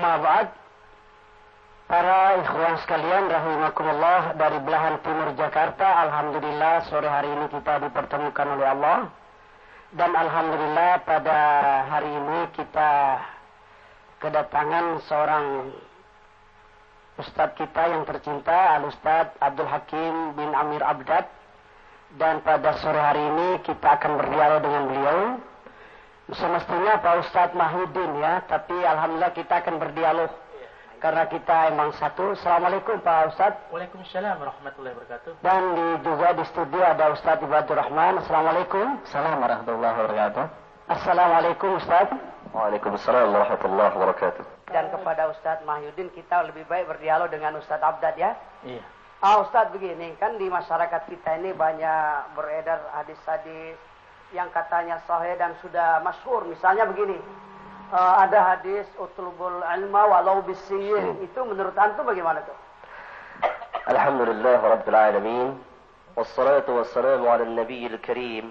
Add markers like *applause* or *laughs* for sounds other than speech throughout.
Amma. Para ikhwan sekalian rahimakumullah dari belahan timur Jakarta, alhamdulillah sore hari ini kita dipertemukan oleh Allah. Dan alhamdulillah pada hari ini kita kedatangan seorang Ustadz kita yang tercinta, Al Ustadz Abdul Hakim bin Amir Abdad. Dan pada sore hari ini kita akan berdialog dengan beliau semestinya Pak Ustadz Mahudin ya, tapi alhamdulillah kita akan berdialog karena kita emang satu. Assalamualaikum Pak Ustadz. Waalaikumsalam warahmatullahi wabarakatuh. Dan di, juga di studio ada Ustadz Ibadur Rahman. Assalamualaikum. Assalamualaikum warahmatullahi wabarakatuh. Assalamualaikum Ustadz. Waalaikumsalam warahmatullahi wabarakatuh. Dan kepada Ustadz Mahyudin kita lebih baik berdialog dengan Ustadz Abdad ya. Iya. Ah Ustadz begini, kan di masyarakat kita ini banyak beredar hadis-hadis yang katanya sahih dan sudah masyhur. Misalnya begini, uh, ada hadis utlubul ilma walau bisiyin. Itu menurut antum bagaimana tuh? Alhamdulillah Rabbil Alamin. Wassalatu wassalamu ala nabi al-karim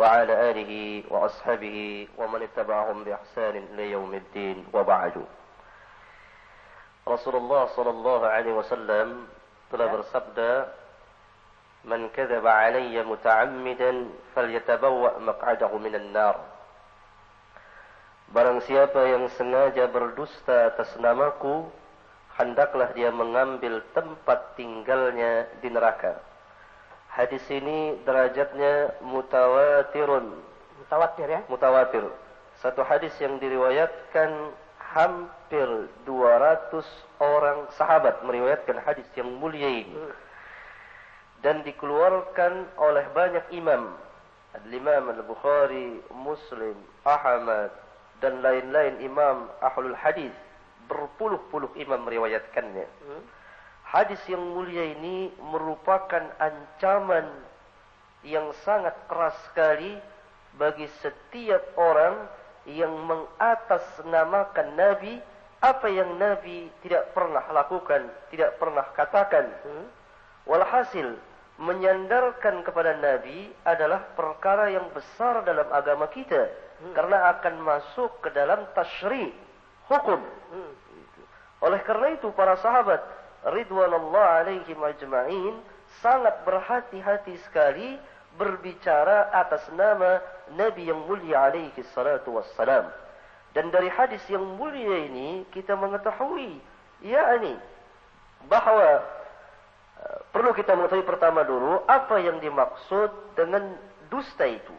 wa ala alihi wa ashabihi wa man ittaba'ahum bi ihsanin ila yaumiddin wa ba'du. Rasulullah sallallahu alaihi wasallam telah bersabda من كذب علي متعمدا فليتبوأ مقعده من النار Barang siapa yang sengaja berdusta atas namaku, hendaklah dia mengambil tempat tinggalnya di neraka. Hadis ini derajatnya mutawatirun. Mutawatir ya? Mutawatir. Satu hadis yang diriwayatkan hampir 200 orang sahabat meriwayatkan hadis yang mulia ini. Hmm dan dikeluarkan oleh banyak imam. Al-Imam Al-Bukhari, Muslim, Ahmad dan lain-lain imam ahlul hadis berpuluh-puluh imam meriwayatkannya. Hmm. Hadis yang mulia ini merupakan ancaman yang sangat keras sekali bagi setiap orang yang mengatasnamakan Nabi apa yang Nabi tidak pernah lakukan, tidak pernah katakan. Hmm. Walhasil menyandarkan kepada Nabi adalah perkara yang besar dalam agama kita hmm. karena akan masuk ke dalam tashri hukum. Hmm. Oleh karena itu para sahabat ridwanullah alaihi majma'in sangat berhati-hati sekali berbicara atas nama Nabi yang mulia alaihi salatu wassalam. Dan dari hadis yang mulia ini kita mengetahui yakni bahawa perlu kita mengetahui pertama dulu apa yang dimaksud dengan dusta itu.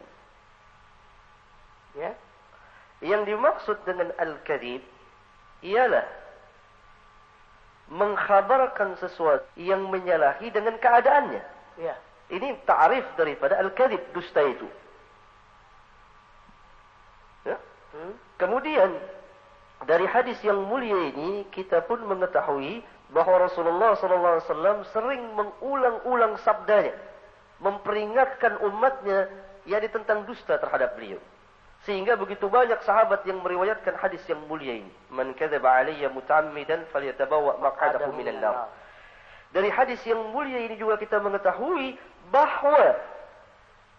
Ya. Yang dimaksud dengan al-kadhib ialah mengkhabarkan sesuatu yang menyalahi dengan keadaannya. Ya. Ini ta'rif daripada al-kadhib dusta itu. Ya. Hmm. Kemudian dari hadis yang mulia ini kita pun mengetahui bahawa Rasulullah sallallahu alaihi wasallam sering mengulang-ulang sabdanya memperingatkan umatnya yang tentang dusta terhadap beliau. Sehingga begitu banyak sahabat yang meriwayatkan hadis yang mulia ini. Man kadzaba alayya muta'ammidan falyatabawa maq'adahu minan nar. Dari hadis yang mulia ini juga kita mengetahui bahawa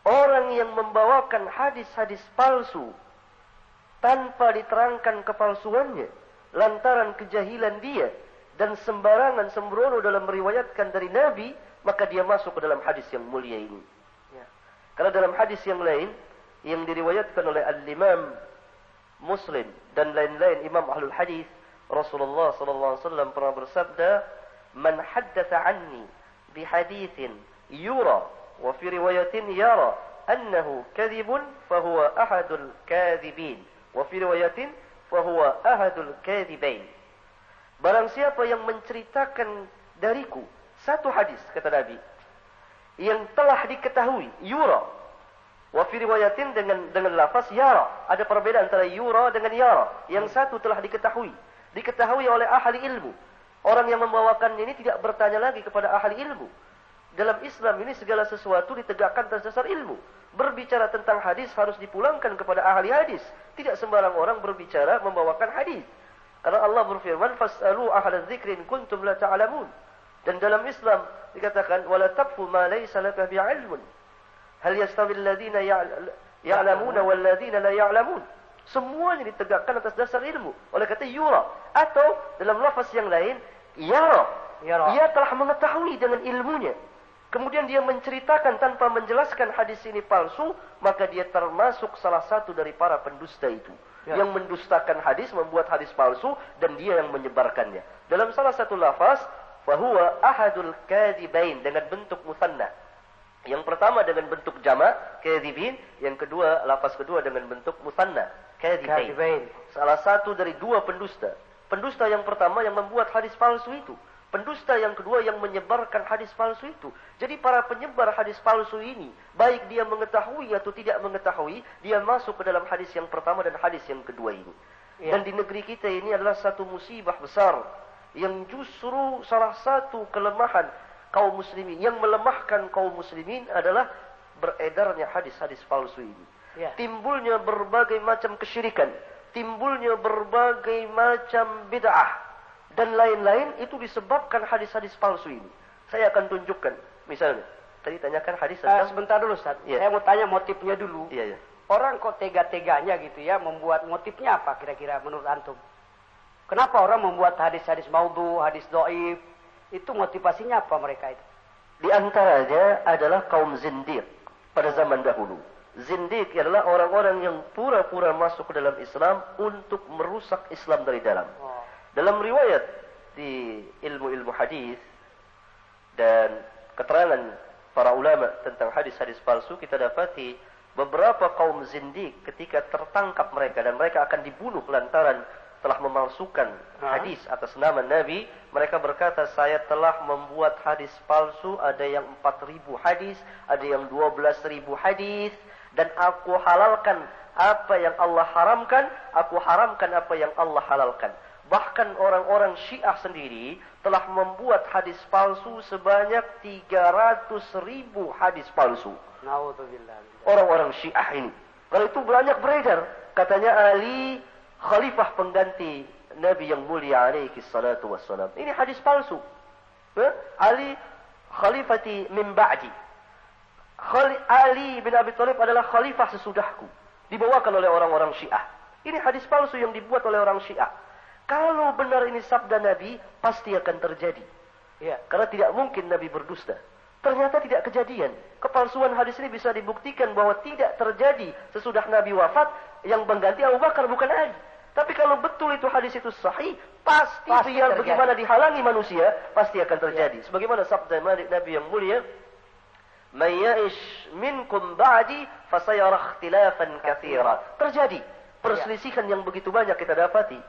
orang yang membawakan hadis-hadis palsu tanpa diterangkan kepalsuannya lantaran kejahilan dia dan sembarangan sembrono dalam meriwayatkan dari Nabi, maka dia masuk ke dalam hadis yang mulia ini. Ya. Karena dalam hadis yang lain yang diriwayatkan oleh Al-Imam Muslim dan lain-lain imam ahlul hadis, Rasulullah sallallahu alaihi wasallam pernah bersabda, "Man haddatsa anni bi haditsin yura wa fi riwayatin yara annahu kadhibun fa huwa ahadul kadhibin wa fi riwayatin fa huwa ahadul kadhibain." Barang siapa yang menceritakan dariku satu hadis kata Nabi yang telah diketahui yura. Wa fi riwayatin dengan dengan lafaz yara. Ada perbedaan antara yura dengan yara. Yang satu telah diketahui. Diketahui oleh ahli ilmu. Orang yang membawakan ini tidak bertanya lagi kepada ahli ilmu. Dalam Islam ini segala sesuatu ditegakkan atas dasar ilmu. Berbicara tentang hadis harus dipulangkan kepada ahli hadis. Tidak sembarang orang berbicara membawakan hadis Karena Allah berfirman, "Fas'alu ahla dzikri in kuntum la ta'lamun." Dan dalam Islam dikatakan, "Wala taqfu ma laysa laka bi'ilmun." Hal yastawi alladziina ya'lamuna wal ladziina la ya'lamun? Semuanya ditegakkan atas dasar ilmu. Oleh kata yura. Atau dalam lafaz yang lain, yara. Yara. Ia telah mengetahui dengan ilmunya. Kemudian dia menceritakan tanpa menjelaskan hadis ini palsu, maka dia termasuk salah satu dari para pendusta itu. Ya. Yang mendustakan hadis, membuat hadis palsu, dan dia yang menyebarkannya. Dalam salah satu lafaz, fahuwa ahadul kadibain dengan bentuk musanna. Yang pertama dengan bentuk jamak, kadibin. Yang kedua, lafaz kedua dengan bentuk musanna. Kadibain. Salah satu dari dua pendusta. Pendusta yang pertama yang membuat hadis palsu itu. Pendusta yang kedua yang menyebarkan hadis palsu itu. Jadi para penyebar hadis palsu ini, baik dia mengetahui atau tidak mengetahui, dia masuk ke dalam hadis yang pertama dan hadis yang kedua ini. Ya. Dan di negeri kita ini adalah satu musibah besar yang justru salah satu kelemahan kaum muslimin yang melemahkan kaum muslimin adalah beredarnya hadis-hadis palsu ini. Ya. Timbulnya berbagai macam kesyirikan, timbulnya berbagai macam bid'ah dan lain-lain itu disebabkan hadis-hadis palsu ini. Saya akan tunjukkan. Misalnya, tadi tanyakan hadis Eh, tentang sebentar dulu Ustaz. Ya. Saya mau tanya motifnya dulu. Iya, iya. Orang kok tega-teganya gitu ya membuat motifnya apa kira-kira menurut antum? Kenapa orang membuat hadis-hadis maudhu, hadis doib? Itu motivasinya apa mereka itu? Di antaranya adalah kaum zindiq pada zaman dahulu. Zindiq adalah orang-orang yang pura-pura masuk ke dalam Islam untuk merusak Islam dari dalam. Oh. Dalam riwayat di ilmu-ilmu hadis dan keterangan para ulama tentang hadis-hadis palsu kita dapati beberapa kaum zindik ketika tertangkap mereka dan mereka akan dibunuh lantaran telah memalsukan Ha? hadis atas nama Nabi mereka berkata saya telah membuat hadis palsu ada yang 4000 hadis ada yang 12000 hadis dan aku halalkan apa yang Allah haramkan aku haramkan apa yang Allah halalkan Bahkan orang-orang Syiah sendiri telah membuat hadis palsu sebanyak 300 ribu hadis palsu. Orang-orang Syiah ini. Kalau itu banyak beredar. Katanya Ali khalifah pengganti Nabi yang mulia alaihi salatu wassalam. Ini hadis palsu. Ali khalifati min ba'di. Khali- Ali bin Abi Thalib adalah khalifah sesudahku. Dibawakan oleh orang-orang Syiah. Ini hadis palsu yang dibuat oleh orang Syiah. Kalau benar ini sabda Nabi, pasti akan terjadi. Iya. Karena tidak mungkin Nabi berdusta. Ternyata tidak kejadian. Kepalsuan hadis ini bisa dibuktikan bahwa tidak terjadi sesudah Nabi wafat yang mengganti Abu Bakar bukan Ali. Tapi kalau betul itu hadis itu sahih, pasti, Pasti biar terjadi. bagaimana dihalangi manusia, pasti akan terjadi. Sebagaimana sabda Nabi yang mulia, "Man ya'ish minkum ba'di fasayara ikhtilafan katsira." Terjadi perselisihan yang begitu banyak kita dapati.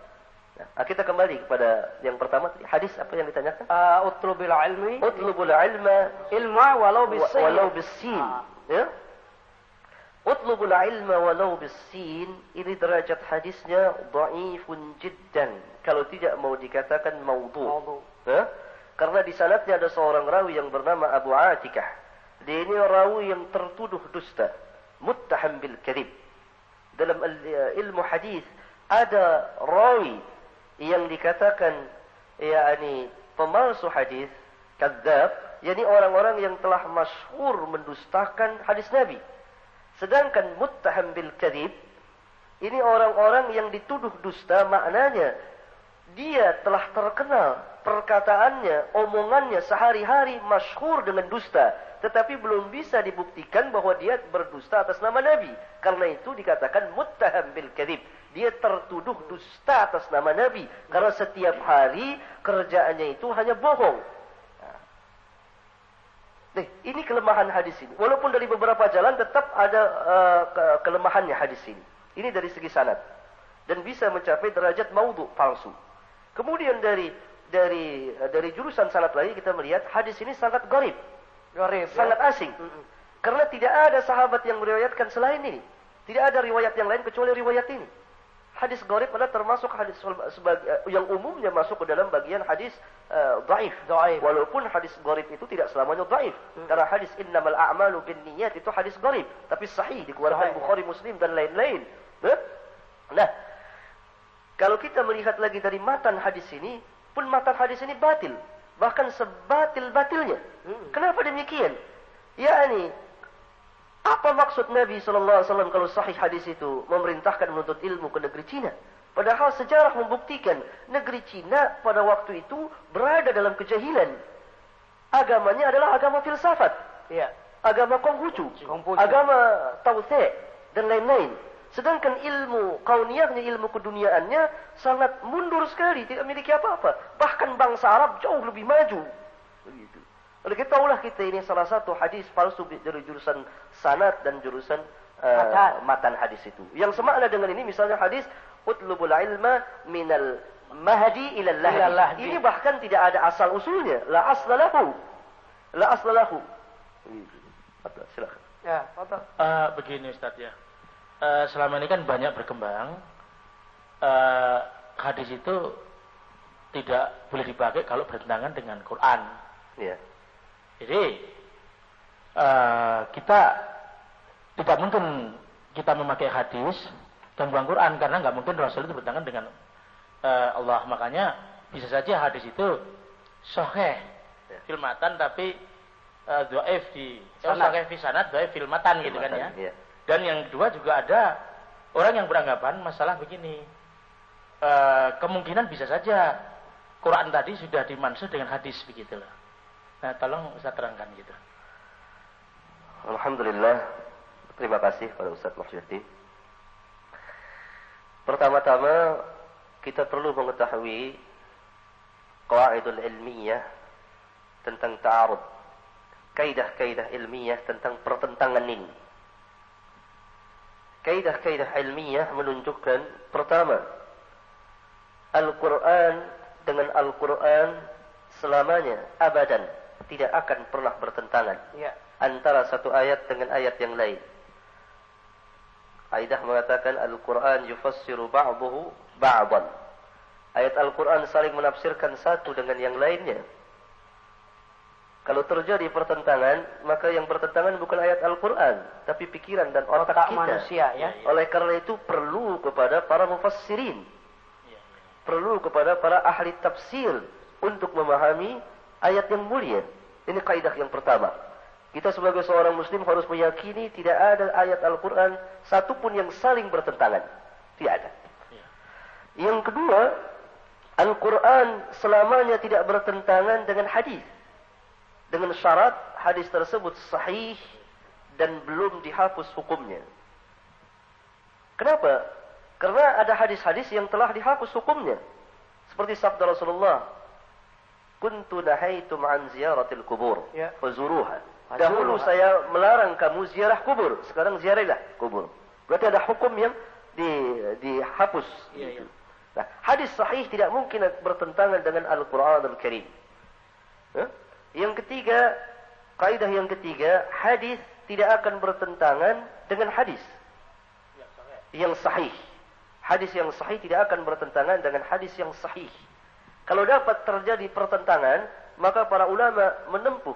Nah, kita kembali kepada yang pertama tadi. Hadis apa yang ditanyakan? Uh, utlubil ilmi Utlubul ilma ilma walau wa- bisin. walau bisin. Ah. Ya? Utlubul ilma walau bisin. Ini derajat hadisnya dhaifun jiddan. Kalau tidak mau dikatakan maudhu. Maudhu. Ya? Karena di sanadnya ada seorang rawi yang bernama Abu Atikah. Dia ini rawi yang tertuduh dusta. Muttaham bil kadhib. Dalam al- ilmu hadis ada rawi yang dikatakan yakni pemalsu hadis, kadzab, yakni orang-orang yang telah masyhur mendustakan hadis Nabi. Sedangkan muttaham bil kadhib ini orang-orang yang dituduh dusta maknanya dia telah terkenal perkataannya, omongannya sehari-hari masyhur dengan dusta, tetapi belum bisa dibuktikan bahwa dia berdusta atas nama Nabi. Karena itu dikatakan muttaham bil. Dia tertuduh dusta atas nama Nabi karena setiap hari kerjaannya itu hanya bohong. Nih, ini kelemahan hadis ini. Walaupun dari beberapa jalan tetap ada uh, ke- kelemahannya hadis ini. Ini dari segi sanad dan bisa mencapai derajat maudhu palsu. Kemudian dari dari dari jurusan sanad lagi kita melihat hadis ini sangat garib, Gharib, sangat ya. asing. Karena tidak ada sahabat yang meriwayatkan selain ini. Tidak ada riwayat yang lain kecuali riwayat ini. Hadis gharib adalah termasuk hadis sebagi- yang umumnya masuk ke dalam bagian hadis uh, dhaif. Dhaif. Walaupun hadis gharib itu tidak selamanya dhaif. Karena hadis innamal a'malu binniyat itu hadis gharib, tapi sahih dikeluarkan Bukhari, Muslim dan lain-lain. Nah, Nah, kalau kita melihat lagi dari matan hadis ini, pun matan hadis ini batil. Bahkan sebatil-batilnya. Hmm. Kenapa demikian? yakni Apa maksud Nabi Shallallahu Alaihi Wasallam kalau sahih hadis itu memerintahkan menuntut ilmu ke negeri Cina? Padahal sejarah membuktikan negeri Cina pada waktu itu berada dalam kejahilan. Agamanya adalah agama filsafat. Ya. Agama Konghucu. Konghucu. Agama Tauthe. Dan lain-lain. Sedangkan ilmu kauniyahnya, ilmu keduniaannya sangat mundur sekali. Tidak memiliki apa-apa. Bahkan bangsa Arab jauh lebih maju. Begitu. Oleh kita tahulah kita ini salah satu hadis palsu dari jurusan sanad dan jurusan uh, matan. matan hadis itu. Yang semakna dengan ini misalnya hadis utlubul ilma minal mahdi ila lahdi. Ini bahkan tidak ada asal usulnya. La aslalahu. La aslalahu. Silakan. Ya, uh, begini Ustaz ya. Uh, selama ini kan banyak berkembang. Uh, hadis itu tidak boleh dipakai kalau bertentangan dengan Quran. Ya. Jadi uh, kita tidak mungkin kita memakai hadis dan buang Quran karena nggak mungkin Rasul itu bertentangan dengan uh, Allah. Makanya bisa saja hadis itu sahih ya. filmatan tapi uh, doaif di oh, sahih fi sanad doaif filmatan gitu kan ya. ya. Dan yang kedua juga ada orang yang beranggapan masalah begini. Uh, kemungkinan bisa saja Quran tadi sudah dimansuh dengan hadis begitulah. Nah, tolong saya terangkan gitu. Alhamdulillah. Terima kasih pada Ustaz Mahsyuddin. Pertama-tama kita perlu mengetahui qawaidul ilmiah tentang ta'arud. Kaidah-kaidah ilmiah tentang pertentangan ini. Kaidah-kaidah ilmiah menunjukkan pertama Al-Quran dengan Al-Quran selamanya abadan tidak akan pernah bertentangan ya. antara satu ayat dengan ayat yang lain. Aidah mengatakan Al-Quran yufassiru ba'duhu ba'dan. Ayat Al-Quran saling menafsirkan satu dengan yang lainnya. Kalau terjadi pertentangan, maka yang bertentangan bukan ayat Al-Quran, tapi pikiran dan otak, otak kita. manusia, ya. Oleh karena itu perlu kepada para mufassirin, perlu kepada para ahli tafsir untuk memahami ayat yang mulia. Ini kaidah yang pertama. Kita sebagai seorang muslim harus meyakini tidak ada ayat Al-Quran satupun yang saling bertentangan. Tidak ada. Ya. Yang kedua, Al-Quran selamanya tidak bertentangan dengan hadis. Dengan syarat hadis tersebut sahih dan belum dihapus hukumnya. Kenapa? Karena ada hadis-hadis yang telah dihapus hukumnya. Seperti sabda Rasulullah, "Kuntu nahaitum an ziyaratil kubur, ya. fazuruha." Dahulu saya melarang kamu ziarah kubur. Sekarang ziarahilah kubur. Berarti ada hukum yang di, dihapus. Ya, ya. Nah, hadis sahih tidak mungkin bertentangan dengan Al-Quran Al-Karim. Huh? Yang ketiga, kaidah yang ketiga, hadis tidak akan bertentangan dengan hadis yang sahih. Hadis yang sahih tidak akan bertentangan dengan hadis yang sahih. Kalau dapat terjadi pertentangan, maka para ulama menempuh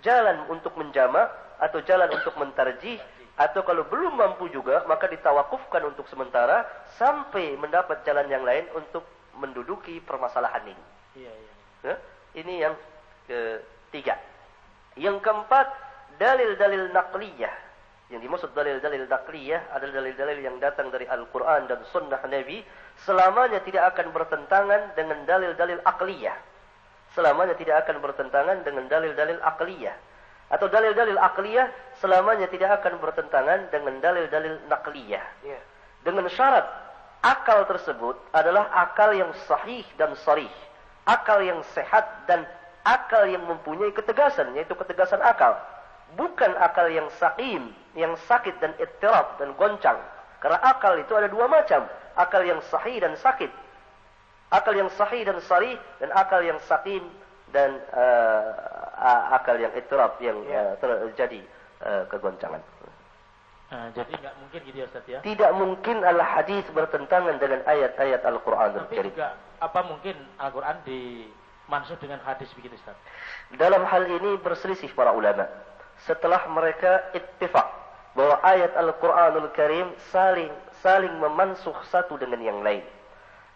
jalan untuk menjama atau jalan untuk mentarjih atau kalau belum mampu juga maka ditawakufkan untuk sementara sampai mendapat jalan yang lain untuk menduduki permasalahan ini. Iya, iya. Ya? Ini yang ketiga. Yang keempat, dalil-dalil naqliyah. Yang dimaksud dalil-dalil naqliyah adalah dalil-dalil yang datang dari Al-Quran dan Sunnah Nabi. Selamanya tidak akan bertentangan dengan dalil-dalil akliyah selamanya tidak akan bertentangan dengan dalil-dalil akliyah. Atau dalil-dalil akliyah selamanya tidak akan bertentangan dengan dalil-dalil nakliyah. Yeah. Dengan syarat akal tersebut adalah akal yang sahih dan sarih. Akal yang sehat dan akal yang mempunyai ketegasan, yaitu ketegasan akal. Bukan akal yang sakim, yang sakit dan ittirab dan goncang. Karena akal itu ada dua macam. Akal yang sahih dan sakit akal yang sahih dan sarih dan akal yang sakin dan uh, akal yang itiraf yang ya. uh, terjadi uh, kegoncangan. Uh, jadi nggak mungkin gitu ya Ustaz ya? Tidak mungkin al-hadis bertentangan dengan ayat-ayat Al-Quran. Tapi juga apa mungkin Al-Quran dimaksud dengan hadis begitu Ustaz? Dalam hal ini berselisih para ulama. Setelah mereka ittifaq bahwa ayat Al-Quranul Karim saling saling memansuh satu dengan yang lain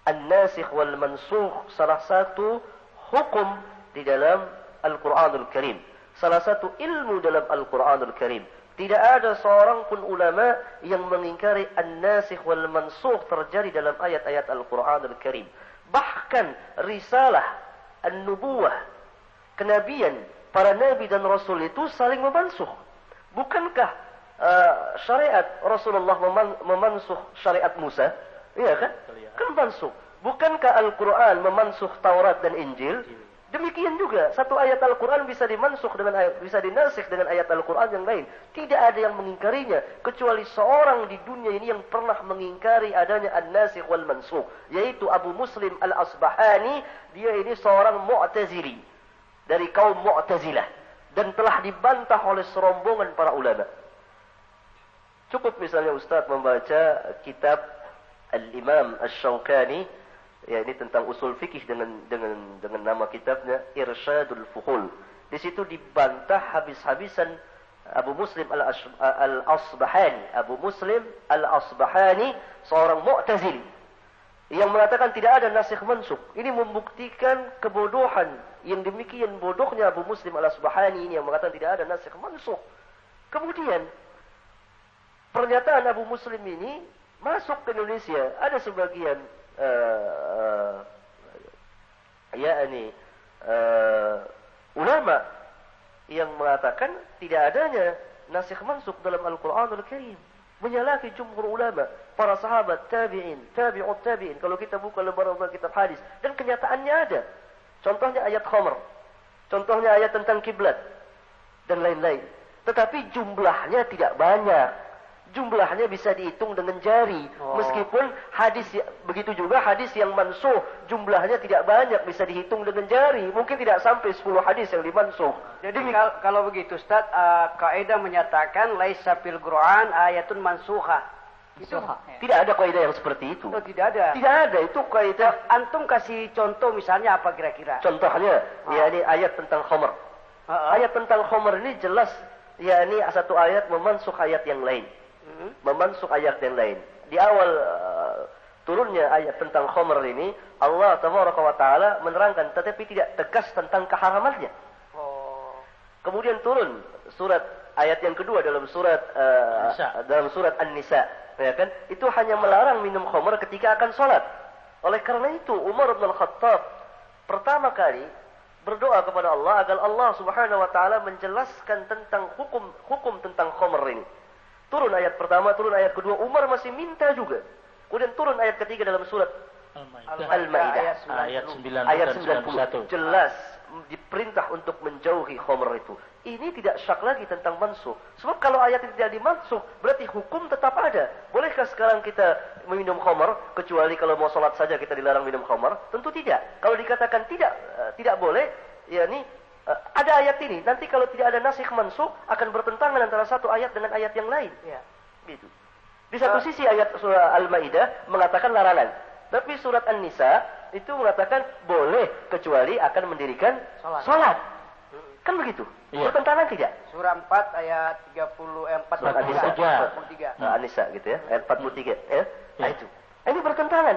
an-nasikh wal mansukh salah satu hukum di dalam Al-Qur'anul Karim. Salah satu ilmu dalam Al-Qur'anul Karim. Tidak ada seorang pun ulama yang mengingkari an-nasikh wal mansukh terjadi dalam ayat-ayat Al-Quran Al-Karim. Bahkan risalah an-nubuwah, kenabian, para nabi dan rasul itu saling memansuh. Bukankah uh, syariat Rasulullah memansuh syariat Musa? Iya kan? Kan mansuh. Bukankah Al-Quran memansuh Taurat dan Injil? Demikian juga satu ayat Al-Quran bisa dimansuh dengan ayat, bisa dinasih dengan ayat Al-Quran yang lain. Tidak ada yang mengingkarinya kecuali seorang di dunia ini yang pernah mengingkari adanya an-nasikh wal mansuh, yaitu Abu Muslim Al-Asbahani. Dia ini seorang Mu'tazili dari kaum Mu'tazilah dan telah dibantah oleh serombongan para ulama. Cukup misalnya Ustaz membaca kitab Al-Imam Ash-Shawkani ya ini tentang usul fikih dengan dengan dengan nama kitabnya Irsyadul Fuhul. Di situ dibantah habis-habisan Abu Muslim Al-Asbahani, Abu Muslim Al-Asbahani seorang Mu'tazili yang mengatakan tidak ada nasikh mansukh. Ini membuktikan kebodohan yang demikian bodohnya Abu Muslim Al-Asbahani ini yang mengatakan tidak ada nasikh mansukh. Kemudian pernyataan Abu Muslim ini masuk ke Indonesia. Ada sebagian uh, yakni uh, ulama yang mengatakan tidak adanya nasikh mansuk dalam Al-Quran Al-Karim. Menyalahi jumhur ulama, para sahabat, tabi'in, tabi'ut tabi'in. Kalau kita buka lembaran kitab hadis. Dan kenyataannya ada. Contohnya ayat khamr. Contohnya ayat tentang kiblat. Dan lain-lain. Tetapi jumlahnya tidak banyak jumlahnya bisa dihitung dengan jari. Oh. Meskipun hadis ya, begitu juga hadis yang mansuh jumlahnya tidak banyak bisa dihitung dengan jari. Mungkin tidak sampai 10 hadis yang dimansuh. Jadi kal kalau begitu Ustaz, uh, kaidah menyatakan laisa fil Qur'an ayatun mansuha. Itu tidak ada kaidah yang seperti itu. Oh, tidak ada. Tidak ada itu kaidah. Antum kasih contoh misalnya apa kira-kira? Contohnya, oh. ya ini ayat tentang khamr. Uh -uh. Ayat tentang khamr ini jelas ya ini satu ayat memansuh ayat yang lain memansuh ayat yang lain. Di awal uh, turunnya ayat tentang khamr ini, Allah Tabaraka wa taala menerangkan tetapi tidak tegas tentang keharamannya. Oh. Kemudian turun surat ayat yang kedua dalam surat uh, dalam surat An-Nisa, ya kan? Itu hanya melarang minum khamr ketika akan salat. Oleh karena itu Umar bin Khattab pertama kali berdoa kepada Allah agar Allah Subhanahu wa taala menjelaskan tentang hukum hukum tentang khamr ini. Turun ayat pertama, turun ayat kedua. Umar masih minta juga. Kemudian turun ayat ketiga dalam surat Al-Maidah. Ayat 90. Ayat 90. Jelas diperintah untuk menjauhi khomer itu. Ini tidak syak lagi tentang mansuh. Sebab kalau ayat itu tidak dimansuh, berarti hukum tetap ada. Bolehkah sekarang kita meminum khomer, kecuali kalau mau sholat saja kita dilarang minum khomer? Tentu tidak. Kalau dikatakan tidak, uh, tidak boleh, ya ini Uh, ada ayat ini, nanti kalau tidak ada nasikh mansuk akan bertentangan antara satu ayat dengan ayat yang lain. Ya. Gitu. Di satu uh, sisi ayat surah Al-Maidah mengatakan larangan, tapi surat An-Nisa itu mengatakan boleh kecuali akan mendirikan salat. salat. Kan begitu? Iya. Bertentangan tidak? Surah 4 ayat 30 eh, 43. 43. Nah, An-Nisa gitu ya, ayat 43 ya. ya. Nah itu. Ini bertentangan.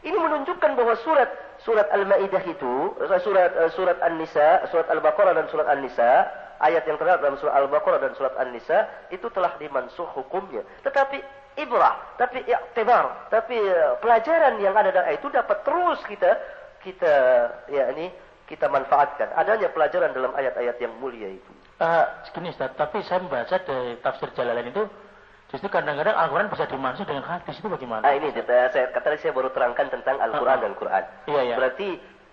Ini menunjukkan bahwa surat surat Al-Maidah itu, eh, surat uh, surat An-Nisa, surat Al-Baqarah dan surat An-Nisa, ayat yang terdapat dalam surat Al-Baqarah dan surat An-Nisa itu telah dimansuh hukumnya. Tetapi ibrah, tapi i'tibar, tapi uh, pelajaran yang ada dalam itu dapat terus kita kita ya ini kita manfaatkan. Adanya pelajaran dalam ayat-ayat yang mulia itu. Uh, segini Ustaz, tapi saya membaca dari tafsir Jalalain itu Justru kadang-kadang Al-Quran bisa dimaksud dengan hadis itu bagaimana? Ah, ini saya kata saya baru terangkan tentang Al-Quran uh, dan Quran. Iya, iya. Berarti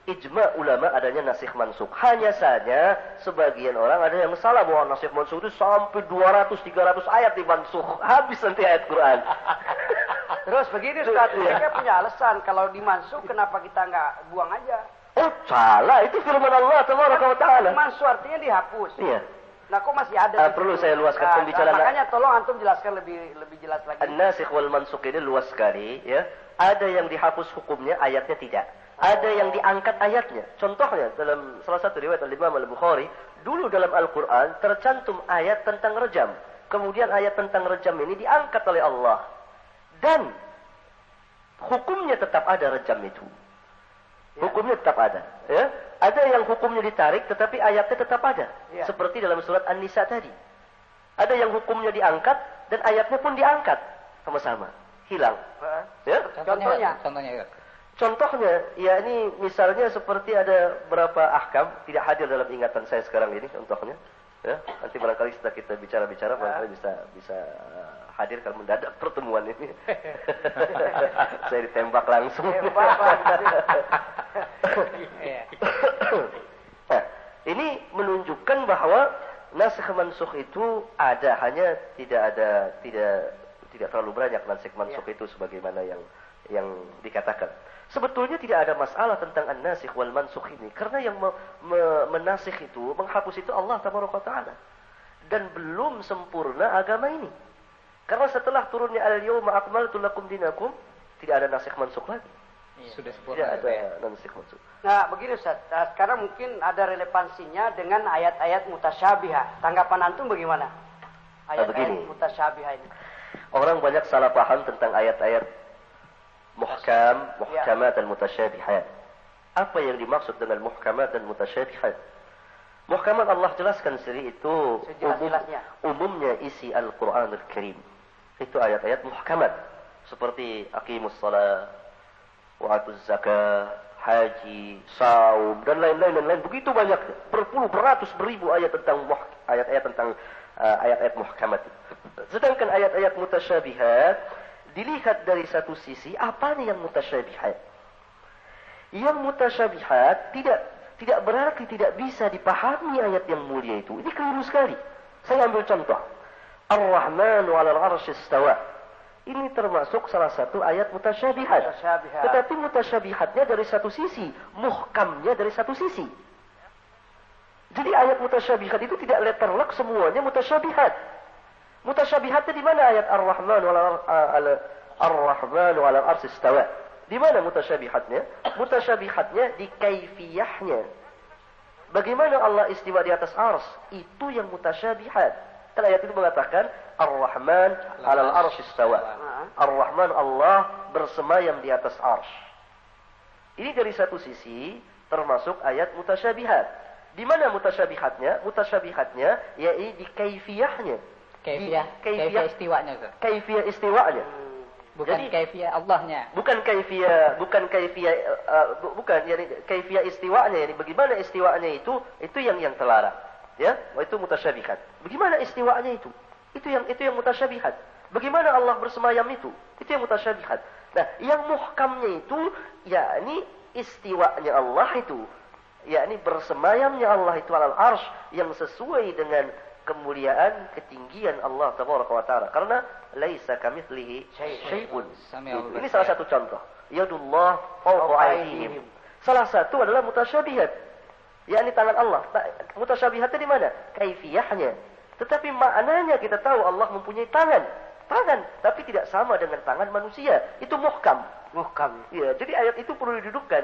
ijma ulama adanya nasikh mansuk. Hanya saja sebagian orang ada yang salah bahwa nasikh mansuk itu sampai 200 300 ayat dimansuh. *laughs* Habis nanti ayat Quran. *laughs* Terus begini Ustaz, ya. mereka punya alasan kalau dimansuh kenapa kita nggak buang aja? Oh, salah. Itu firman Allah Taala. Mansuh artinya dihapus. Iya. Nah, kok masih ada? Uh, perlu saya luaskan nah, pembicaraan. Makanya tolong antum jelaskan lebih lebih jelas lagi. An-nasikh wal mansukh ini luas sekali, ya. Ada yang dihapus hukumnya, ayatnya tidak. Ada yang diangkat ayatnya. Contohnya dalam salah satu riwayat Al-Imam Al-Bukhari, dulu dalam Al-Qur'an tercantum ayat tentang rejam. Kemudian ayat tentang rejam ini diangkat oleh Allah. Dan hukumnya tetap ada rejam itu. Ya. Hukumnya tetap ada, ya. Ada yang hukumnya ditarik tetapi ayatnya tetap ada. Ya. Seperti dalam surat An-Nisa tadi. Ada yang hukumnya diangkat dan ayatnya pun diangkat sama-sama. Hilang. Ya? Contohnya. Contohnya. Ya. Contohnya, ya ini misalnya seperti ada berapa ahkam tidak hadir dalam ingatan saya sekarang ini contohnya. Ya, nanti barangkali setelah kita bicara-bicara barangkali bisa bisa hadir kalau mendadak pertemuan ini. *laughs* saya ditembak langsung. *laughs* nah, ini menunjukkan bahwa nasikh mansukh itu ada hanya tidak ada tidak tidak terlalu banyak nasikh mansukh ya. itu sebagaimana yang yang dikatakan. Sebetulnya tidak ada masalah tentang an-nasikh wal mansukh ini karena yang me, me, menasikh itu menghapus itu Allah taala dan belum sempurna agama ini. Karena setelah turunnya al-yawma akmaltu lakum dinakum tidak ada nasikh mansukh lagi. Iya. Sudah sempurna. Tidak ada ya. nasikh mansukh. Nah, begini Ustaz. Nah, sekarang mungkin ada relevansinya dengan ayat-ayat mutasyabihah. Tanggapan antum bagaimana? Ayat-ayat nah, mutasyabihah ini. Orang banyak salah paham tentang ayat-ayat muhkam, muhkamat dan mutasyabihat. Apa yang dimaksud dengan muhkamat dan mutasyabihat? Muhkamat Allah jelaskan sendiri itu umum, umumnya isi Al-Quran Al-Karim. Itu ayat-ayat muhkamat. Seperti aqimus salat, wa'atuz haji, saum dan lain-lain dan lain begitu banyak berpuluh beratus beribu ayat tentang ayat-ayat tentang uh, ayat-ayat muhkamat. Sedangkan ayat-ayat mutasyabihat dilihat dari satu sisi apa nih yang mutasyabihat. Yang mutasyabihat tidak tidak berarti tidak bisa dipahami ayat yang mulia itu. Ini keliru sekali. Saya ambil contoh. Ar-Rahman 'alal 'arsy istawa. Ini termasuk salah satu ayat mutasyabihat. mutasyabihat. Tetapi mutasyabihatnya dari satu sisi, muhkamnya dari satu sisi. Jadi ayat mutasyabihat itu tidak letterlock semuanya mutasyabihat. Mutasyabihatnya di mana ayat Ar-Rahman wal Ar-Rahman wal Ars istawa? Di mana mutasyabihatnya? Mutasyabihatnya di kaifiyahnya. Bagaimana Allah istiwa di atas ars? Itu yang mutasyabihat. Kan ayat itu mengatakan Ar-Rahman al ars istawa. Ar-Rahman Allah bersemayam di atas ars. Ini dari satu sisi termasuk ayat mutasyabihat. Di mana mutasyabihatnya? Mutasyabihatnya yaitu di kaifiyahnya. Kaifiyah, kaifiyah istiwanya. Kaifiyah istiwanya. Hmm. Bukan Jadi, kaifiyah Allahnya. Bukan kaifiyah, bukan kaifiyah, uh, bukan yani kaifiyah istiwanya. Yani bagaimana istiwanya itu, itu yang yang terlarang. Ya, oh, itu mutasyabihat. Bagaimana istiwanya itu? Itu yang itu yang mutasyabihat. Bagaimana Allah bersemayam itu? Itu yang mutasyabihat. Nah, yang muhkamnya itu yakni istiwanya Allah itu yakni bersemayamnya Allah itu alal arsh yang sesuai dengan kemuliaan, ketinggian Allah Tabaraka wa taala. Karena laisa kamitslihi syai'un. Ini salah satu contoh. Yadullah fawqa aydihim. Salah satu adalah mutasyabihat. yakni tangan Allah. Mutasyabihatnya di mana? Kaifiyahnya. Tetapi maknanya kita tahu Allah mempunyai tangan. Tangan, tapi tidak sama dengan tangan manusia. Itu muhkam. Muhkam. Ya, jadi ayat itu perlu didudukkan.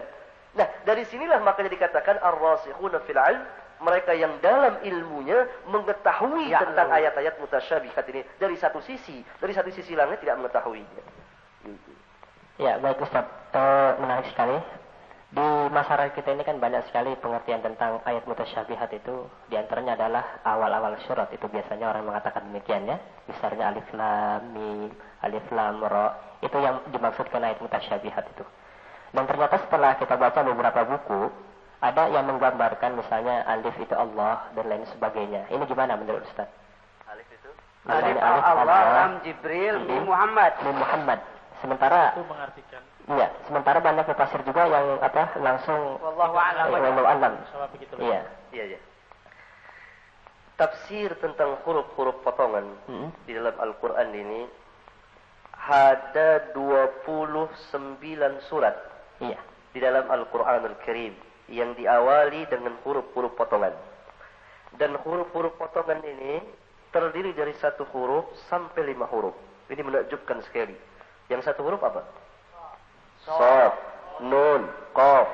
Nah, dari sinilah makanya dikatakan ar-rasikhuna fil 'ilm mereka yang dalam ilmunya mengetahui ya, tentang ayat-ayat mutasyabihat ini dari satu sisi, dari satu sisi langit tidak mengetahuinya. Ya, baik Ustaz. Menarik sekali. Di masyarakat kita ini kan banyak sekali pengertian tentang ayat mutasyabihat itu. Di antaranya adalah awal-awal surat. Itu biasanya orang mengatakan demikian ya. Misalnya alif lam mim, alif lam ra. Itu yang dimaksudkan ayat mutasyabihat itu. Dan ternyata setelah kita baca beberapa buku, ada yang menggambarkan misalnya alif itu Allah dan lain sebagainya. Ini gimana menurut Ustaz? Alif itu? Alif, alif Allah, Lam Jibril, Nabi Muhammad. Nabi Muhammad. Sementara itu mengartikan. Iya, sementara banyak tafsir juga yang apa langsung wallahu a'lam. Wallahu a'lam. Iya. Iya, iya. Tafsir tentang huruf-huruf potongan hmm. di dalam Al-Qur'an ini ada 29 surat. Iya. Di dalam Al-Qur'an Al-Karim yang diawali dengan huruf-huruf potongan. Dan huruf-huruf potongan ini terdiri dari satu huruf sampai lima huruf. Ini menakjubkan sekali. Yang satu huruf apa? Sof, Nun, Qaf.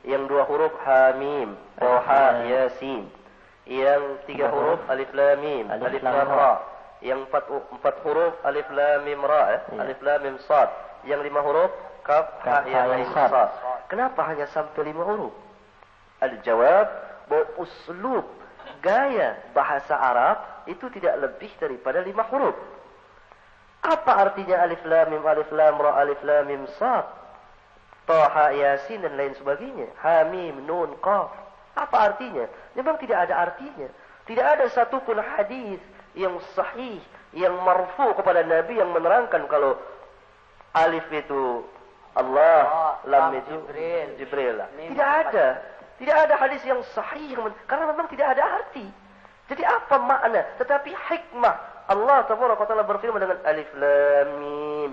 Yang dua huruf Hamim, Roha, Yasin. Yang tiga huruf Alif Lam Mim, Alif Lam Ra. Yang empat, empat huruf Alif Lam Mim Ra, eh? Alif Lam Mim Sad. Yang lima huruf Kaf, Ha, Ya, Sad. Kenapa hanya sampai lima huruf? Al-jawab bahwa uslub gaya bahasa Arab itu tidak lebih daripada lima huruf. Apa artinya alif lam mim alif lam ra alif lam mim sad? Toha yasin dan lain sebagainya. Hamim nun qaf. Apa artinya? Memang tidak ada artinya. Tidak ada satupun hadis yang sahih yang marfu kepada Nabi yang menerangkan kalau alif itu Allah, lam itu Jibril. Jibril. Tidak ada. Tidak ada hadis yang sahih karena memang tidak ada arti. Jadi apa makna? Tetapi hikmah Allah Taala berfirman dengan alif lam mim,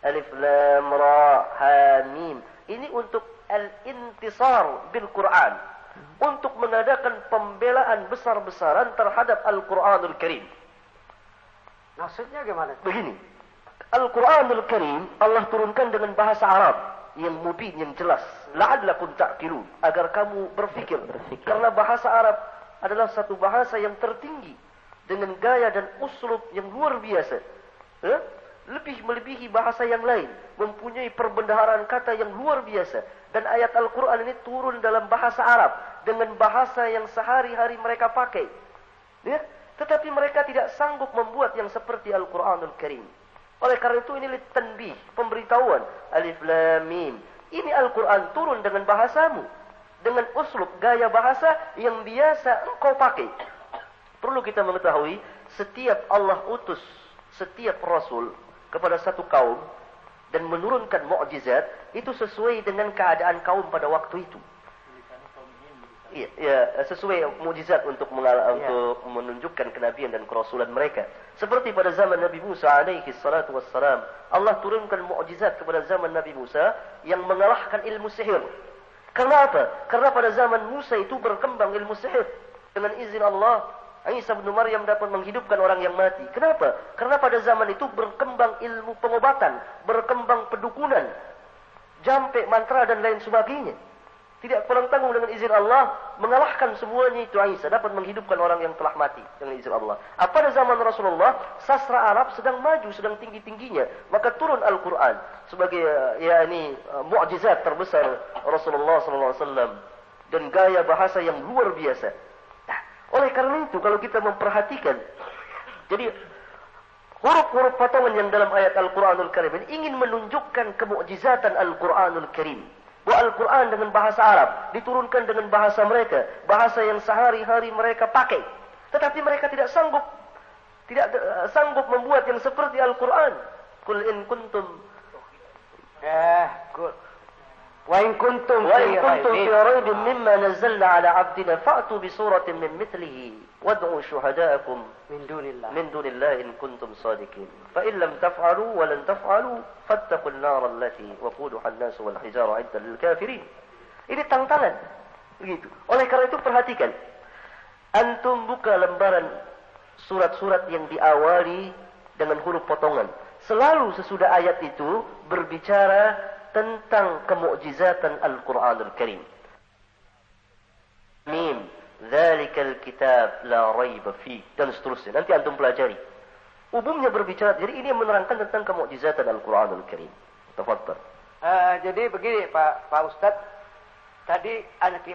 alif lam ra ha mim. Ini untuk al-intisar bil Quran. Untuk mengadakan pembelaan besar-besaran terhadap Al-Quranul Karim. Maksudnya gimana? Begini. Al-Quranul Karim Allah turunkan dengan bahasa Arab yang mubin, yang jelas. La'allakum ta'qilun. Agar kamu berfikir. berfikir. Karena bahasa Arab adalah satu bahasa yang tertinggi dengan gaya dan uslub yang luar biasa. Eh? Lebih melebihi bahasa yang lain. Mempunyai perbendaharaan kata yang luar biasa. Dan ayat Al-Quran ini turun dalam bahasa Arab. Dengan bahasa yang sehari-hari mereka pakai. Ya? Tetapi mereka tidak sanggup membuat yang seperti Al-Quranul Karim. Oleh karena itu ini tanbih, pemberitahuan. Alif Lam Mim. Ini Al-Quran turun dengan bahasamu. Dengan uslub, gaya bahasa yang biasa engkau pakai. Perlu kita mengetahui, setiap Allah utus setiap rasul kepada satu kaum dan menurunkan mukjizat itu sesuai dengan keadaan kaum pada waktu itu. Ya, ya sesuai mukjizat untuk mengal- ya. untuk menunjukkan kenabian dan kerasulan mereka. Seperti pada zaman Nabi Musa alaihi salatu wassalam, Allah turunkan mukjizat kepada zaman Nabi Musa yang mengalahkan ilmu sihir. Karena apa? Karena pada zaman Musa itu berkembang ilmu sihir dengan izin Allah Isa bin Maryam dapat menghidupkan orang yang mati. Kenapa? Karena pada zaman itu berkembang ilmu pengobatan, berkembang pedukunan, jampe, mantra dan lain sebagainya. Tidak kurang tanggung dengan izin Allah mengalahkan semuanya itu Isa dapat menghidupkan orang yang telah mati dengan izin Allah. Apa pada zaman Rasulullah sastra Arab sedang maju sedang tinggi tingginya maka turun Al Quran sebagai ya ini uh, mukjizat terbesar Rasulullah SAW dan gaya bahasa yang luar biasa. Oleh karena itu kalau kita memperhatikan jadi huruf-huruf potongan yang dalam ayat Al-Qur'anul Karim ini ingin menunjukkan kemukjizatan Al-Qur'anul Karim. Wa Al-Quran dengan bahasa Arab. Diturunkan dengan bahasa mereka. Bahasa yang sehari-hari mereka pakai. Tetapi mereka tidak sanggup. Tidak eh, sanggup membuat yang seperti Al-Quran. Kul in kuntum. Eh, kul. Wa in kuntum fi raibin mimma nazzalna ala abdina fa'tu bi suratin min mithlihi. وادعوا شهداءكم من دون الله من دون الله إن كنتم صادقين فإن لم تفعلوا ولن تفعلوا فاتقوا النار التي وقودها الناس والحجارة عدة للكافرين ini tantangan begitu oleh karena itu perhatikan antum buka lembaran surat-surat yang diawali dengan huruf potongan selalu sesudah ayat itu berbicara tentang kemukjizatan Al-Quranul Karim. Mim, Zalikal kitab la raiba fi dan seterusnya. Nanti antum pelajari. Umumnya berbicara, jadi ini menerangkan tentang kemukjizatan Al-Quranul Karim. Tafadhal. Uh, jadi begini Pak Pak Ustadz, tadi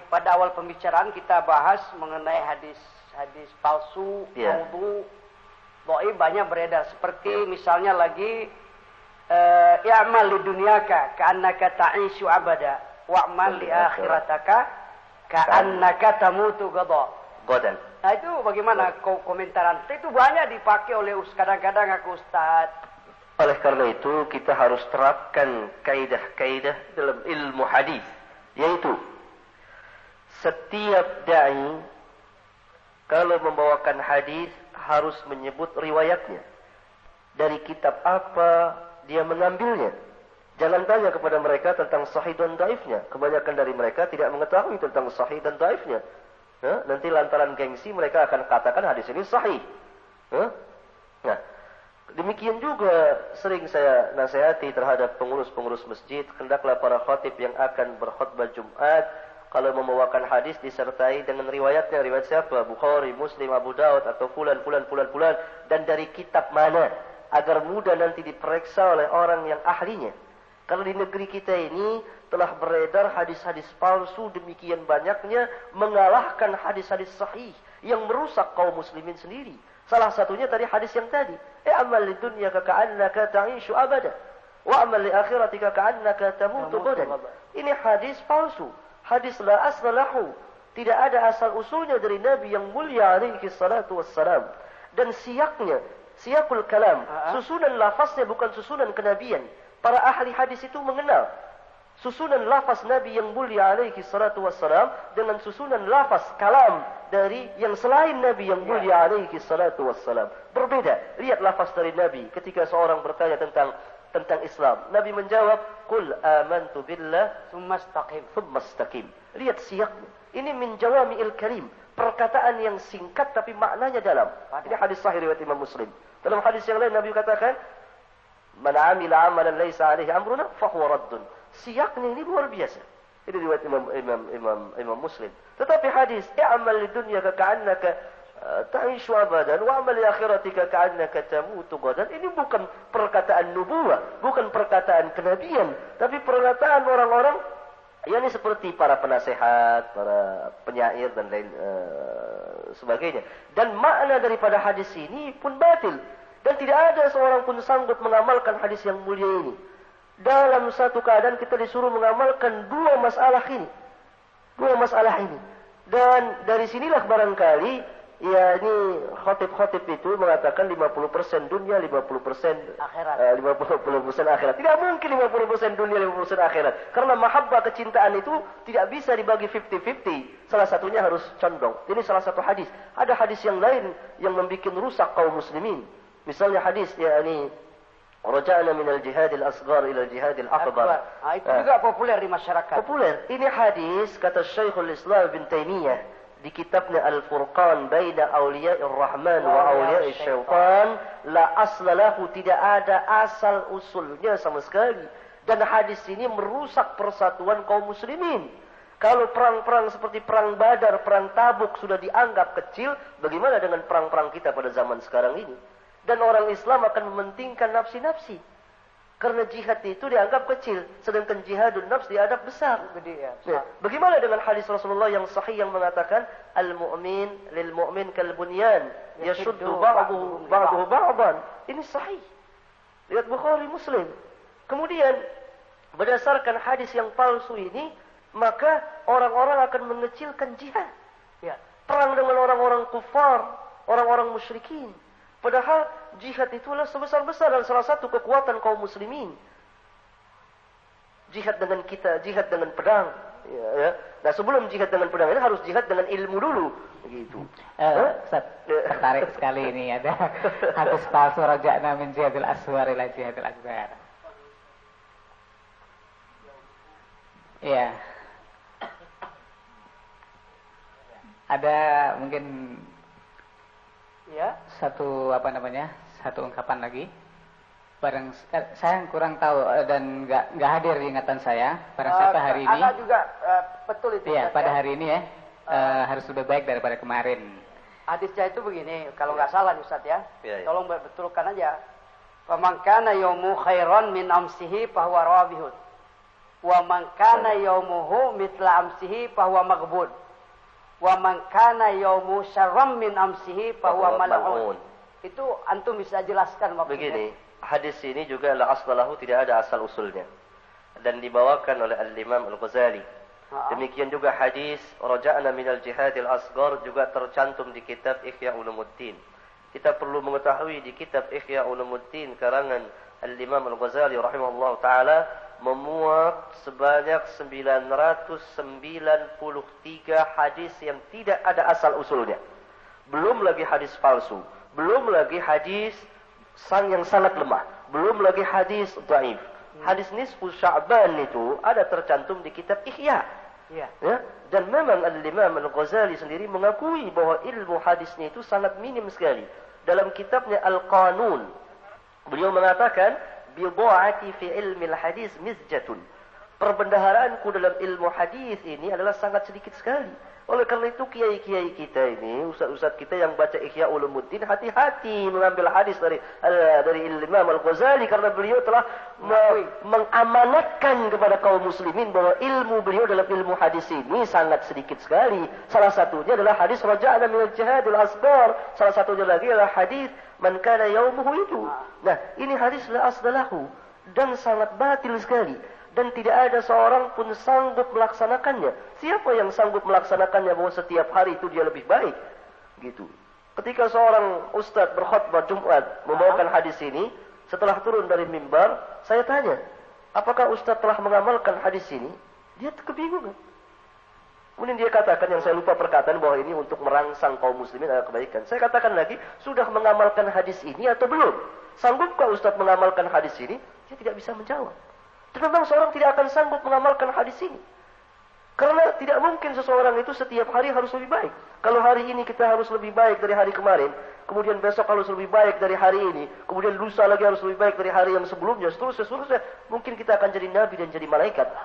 pada awal pembicaraan kita bahas mengenai hadis hadis palsu, yeah. maudhu, banyak beredar. Seperti yeah. misalnya lagi uh, i'mal li dunyaka ka'annaka ta'ishu abada wa'mal li akhirataka ka'annaka tamutu gada. Godan. Nah itu bagaimana komentaran? Itu banyak dipakai oleh kadang-kadang aku ustaz. Oleh karena itu kita harus terapkan kaidah-kaidah dalam ilmu hadis yaitu setiap dai kalau membawakan hadis harus menyebut riwayatnya dari kitab apa dia mengambilnya. Jangan tanya kepada mereka tentang sahih dan daifnya. Kebanyakan dari mereka tidak mengetahui tentang sahih dan daifnya. Ya, nanti lantaran gengsi mereka akan katakan hadis ini sahih. Ya? Nah, demikian juga sering saya nasihati terhadap pengurus-pengurus masjid. Hendaklah para khatib yang akan berkhutbah Jumat. Kalau membawakan hadis disertai dengan riwayatnya. Riwayat siapa? Bukhari, Muslim, Abu Daud atau fulan, fulan, fulan, fulan. Dan dari kitab mana? agar mudah nanti diperiksa oleh orang yang ahlinya. Kalau di negeri kita ini telah beredar hadis-hadis palsu demikian banyaknya mengalahkan hadis-hadis sahih yang merusak kaum muslimin sendiri. Salah satunya tadi hadis yang tadi. Eh amal di dunia ka'annaka ta'ishu abada. Wa amal li akhiratika ka'annaka tamutu badan. Ini hadis palsu. Hadis la aslahu. Tidak ada asal usulnya dari Nabi yang mulia alaihi salatu wassalam. Dan siaknya, siakul kalam. Susunan lafaznya bukan susunan kenabian. Para ahli hadis itu mengenal susunan lafaz Nabi yang mulia alaihi salatu wassalam dengan susunan lafaz kalam dari yang selain Nabi yang mulia alaihi salatu wassalam. Berbeda. Lihat lafaz dari Nabi ketika seorang bertanya tentang tentang Islam. Nabi menjawab, "Qul amantu billah tsumma istaqim." Tsumma istaqim. Lihat siaknya. Ini min jawami'il karim. Perkataan yang singkat tapi maknanya dalam. Ini hadis sahih riwayat Imam Muslim. Dalam hadis yang lain Nabi katakan, "Man 'amila 'amalan laisa 'alaihi amruna fahuwa raddun." Siaknya ini luar biasa. Ini riwayat Imam Imam Imam Imam Muslim. Tetapi hadis, "I'mal li dunyaka ka'annaka uh, ta'ishu abadan wa amal akhiratika ka'annaka tamutu gadan." Ini bukan perkataan nubuah, bukan perkataan kenabian, tapi perkataan orang-orang yang ini seperti para penasehat, para penyair dan lain uh, sebagainya. Dan makna daripada hadis ini pun batil. Dan tidak ada seorang pun sanggup mengamalkan hadis yang mulia ini dalam satu keadaan kita disuruh mengamalkan dua masalah ini. Dua masalah ini. Dan dari sinilah barangkali ya ini khotib-khotib itu mengatakan 50% dunia, 50% akhirat. Uh, 50% akhirat. Tidak mungkin 50% dunia, 50% akhirat. Karena mahabbah kecintaan itu tidak bisa dibagi 50-50. Salah satunya harus condong. Ini salah satu hadis. Ada hadis yang lain yang membuat rusak kaum muslimin. Misalnya hadis ya ini Raja'na minal jihadil asgar ila jihadil akbar. Ah, itu juga populer di masyarakat. Populer. Ini hadis kata Syekhul Islam bin Taimiyah di kitabnya Al-Furqan baina auliya'ir rahman wa auliya'ir syaitan la asla lahu tidak ada asal usulnya sama sekali. Dan hadis ini merusak persatuan kaum muslimin. Kalau perang-perang seperti perang Badar, perang Tabuk sudah dianggap kecil, bagaimana dengan perang-perang kita pada zaman sekarang ini? Dan orang Islam akan mementingkan nafsi-nafsi. Karena jihad itu dianggap kecil. Sedangkan jihadun nafs dianggap besar. Gede ya. ya. Bagaimana dengan hadis Rasulullah yang sahih yang mengatakan. Al-mu'min lil-mu'min kal-bunyan. Yashuddu ba'duhu ba'duhu ba'dan. Ini sahih. Lihat Bukhari Muslim. Kemudian. Berdasarkan hadis yang palsu ini. Maka orang-orang akan mengecilkan jihad. Ya. Perang dengan orang-orang kufar. Orang-orang musyrikin. Padahal jihad itulah sebesar-besar dan salah satu kekuatan kaum muslimin. Jihad dengan kita, jihad dengan pedang. Ya, ya. Nah sebelum jihad dengan pedang ini harus jihad dengan ilmu dulu. Begitu. Uh, Ustaz, tertarik sekali ini *laughs* ada hadis palsu raja'na min jihadil aswar ila jihadil akbar. Iya. Ada mungkin ya satu apa namanya satu ungkapan lagi. Bareng eh, saya kurang tahu eh, dan nggak nggak hadir di ingatan saya barang siapa uh, hari ini. Juga uh, betul itu ya pada hari ini ya. Uh, uh, harus lebih baik daripada kemarin. Hadisnya itu begini kalau nggak ya. salah Ustaz ya, ya, ya. tolong betulkan aja. Pemangkana yomu khairon min amsihi bahwa rawabihud. Wa man kana yaumuhu mitla amsihi bahwa wa man kana yaumu syarram min amsihi huwa mal'un. Itu antum bisa jelaskan maksudnya. Begini, hadis ini juga la aslahu tidak ada asal usulnya. Dan dibawakan oleh Al-Imam Al-Ghazali. Demikian juga hadis raja'na minal jihadil asgar juga tercantum di kitab Ihya Ulumuddin. Kita perlu mengetahui di kitab Ihya Ulumuddin karangan Al-Imam Al-Ghazali rahimahullah taala memuat sebanyak 993 hadis yang tidak ada asal usulnya. Belum lagi hadis palsu, belum lagi hadis sang yang sangat lemah, belum lagi hadis dhaif. Hadis nisfu Sya'ban itu ada tercantum di kitab Ihya. Ya. ya. Dan memang Al-Imam Al-Ghazali sendiri mengakui bahwa ilmu hadisnya itu sangat minim sekali. Dalam kitabnya Al-Qanun, beliau mengatakan bidu'ati fi ilmi hadis mizjatun. Perbendaharaanku dalam ilmu hadis ini adalah sangat sedikit sekali. Oleh karena itu kiai-kiai kita ini, ustaz-ustaz kita yang baca Ihya Ulumuddin hati-hati mengambil hadis dari uh, dari Imam Al-Ghazali karena beliau telah me mengamanatkan kepada kaum muslimin bahwa ilmu beliau dalam ilmu hadis ini sangat sedikit sekali. Salah satunya adalah hadis raja'na min al-jihadil asbar. Salah satunya lagi adalah hadis man kana yaumuhu itu. Nah, ini hadis la asdalahu dan sangat batil sekali dan tidak ada seorang pun sanggup melaksanakannya. Siapa yang sanggup melaksanakannya bahwa setiap hari itu dia lebih baik? Gitu. Ketika seorang ustadz berkhutbah Jumat membawakan hadis ini, setelah turun dari mimbar, saya tanya, apakah ustadz telah mengamalkan hadis ini? Dia kebingungan. Kemudian dia katakan yang saya lupa perkataan bahwa ini untuk merangsang kaum muslimin adalah kebaikan. Saya katakan lagi, sudah mengamalkan hadis ini atau belum? Sanggupkah Ustadz mengamalkan hadis ini? Dia tidak bisa menjawab. Dan memang seorang tidak akan sanggup mengamalkan hadis ini. Karena tidak mungkin seseorang itu setiap hari harus lebih baik. Kalau hari ini kita harus lebih baik dari hari kemarin, kemudian besok harus lebih baik dari hari ini, kemudian lusa lagi harus lebih baik dari hari yang sebelumnya, seterusnya, seterusnya, mungkin kita akan jadi nabi dan jadi malaikat. *laughs*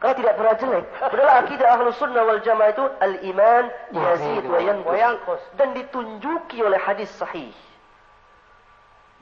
Karena tidak pernah jelek. Padahal akidah ahlus sunnah wal jamaah itu al-iman yazid wa yanqus. Dan ditunjuki oleh hadis sahih.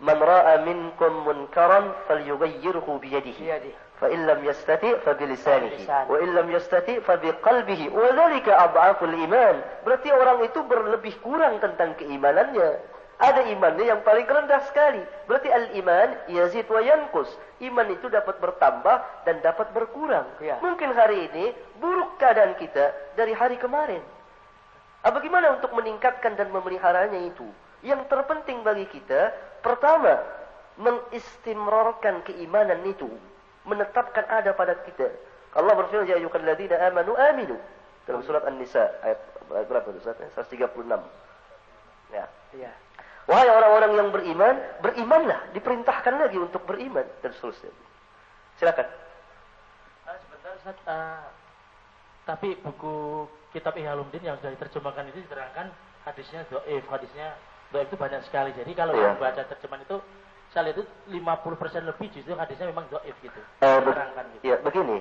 Man ra'a minkum munkaran falyughayyirhu biyadihi. Fa in lam yastati fa bilisanihi. Wa in lam yastati fa biqalbihi. Wa dzalika adhaful iman. Berarti orang itu berlebih kurang tentang keimanannya. Ada imannya yang paling rendah sekali. Berarti al-iman yazid wa yankus. Iman itu dapat bertambah dan dapat berkurang. Ya. Mungkin hari ini buruk keadaan kita dari hari kemarin. Ah, bagaimana untuk meningkatkan dan memeliharanya itu? Yang terpenting bagi kita, pertama, mengistimrorkan keimanan itu. Menetapkan ada pada kita. Allah berfirman, Ya ayuhal ladhina amanu aminu. Dalam surat An-Nisa, ayat berapa itu? 136. Ya. Ya. Wahai orang-orang yang beriman, berimanlah. Diperintahkan lagi untuk beriman. Dan seterusnya. Silakan. Uh, sebentar, Ustaz. Uh, tapi buku kitab Ihalumdin yang sudah diterjemahkan itu diterangkan hadisnya do'if, hadisnya Doa itu banyak sekali. Jadi kalau yeah. baca terjemahan itu saya lihat itu 50% lebih justru hadisnya memang doif gitu. Uh, be gitu. Ya, begini.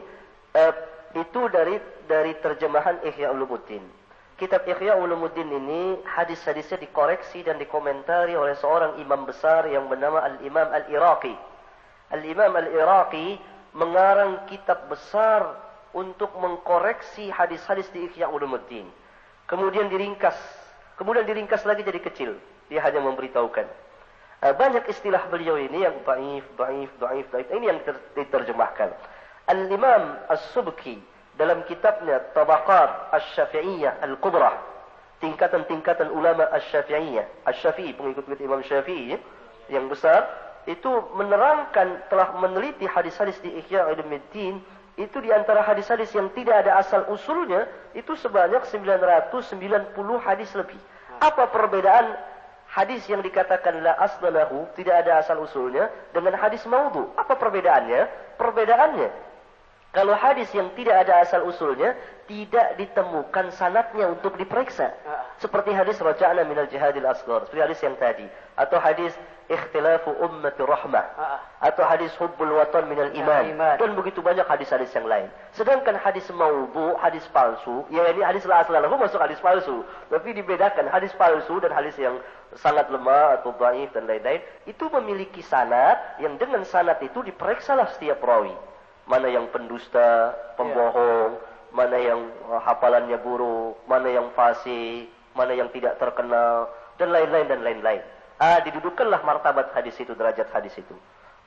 Uh, itu dari dari terjemahan Ihya Ulumuddin. Kitab Ihya Ulumuddin ini hadis-hadisnya dikoreksi dan dikomentari oleh seorang imam besar yang bernama Al-Imam Al-Iraqi. Al-Imam Al-Iraqi mengarang kitab besar untuk mengkoreksi hadis-hadis di Ihya Ulumuddin. Kemudian diringkas, kemudian diringkas lagi jadi kecil. Dia hanya memberitahukan. Uh, banyak istilah beliau ini yang daif, daif, daif, daif. Ini yang diterjemahkan. Al-Imam As-Subki dalam kitabnya Tabaqat Asy-Syafi'iyah Al-Kubra, tingkatan-tingkatan ulama Asy-Syafi'iyah, Asy-Syafi'i pengikut-pengikut Imam Syafi'i yang besar itu menerangkan telah meneliti hadis-hadis di Ihya Ulumuddin itu di antara hadis-hadis yang tidak ada asal usulnya itu sebanyak 990 hadis lebih. Apa perbedaan hadis yang dikatakan la tidak ada asal usulnya dengan hadis maudhu. Apa perbedaannya? Perbedaannya kalau hadis yang tidak ada asal usulnya tidak ditemukan sanatnya untuk diperiksa. Seperti hadis raja'na minal jihadil asghar, seperti hadis yang tadi. Atau hadis ikhtilafu ummati rahmah. Atau hadis hubbul watan minal iman. dan begitu banyak hadis-hadis yang lain. Sedangkan hadis maudhu, hadis palsu, ya ini hadis la aslalahu masuk hadis palsu. Tapi dibedakan hadis palsu dan hadis yang sangat lemah atau dhaif dan lain-lain itu memiliki sanad yang dengan sanad itu diperiksalah setiap rawi mana yang pendusta, pembohong, yeah. mana yang uh, hafalannya buruk, mana yang fasik, mana yang tidak terkenal, dan lain-lain dan lain-lain. Ah, didudukkanlah martabat hadis itu, derajat hadis itu.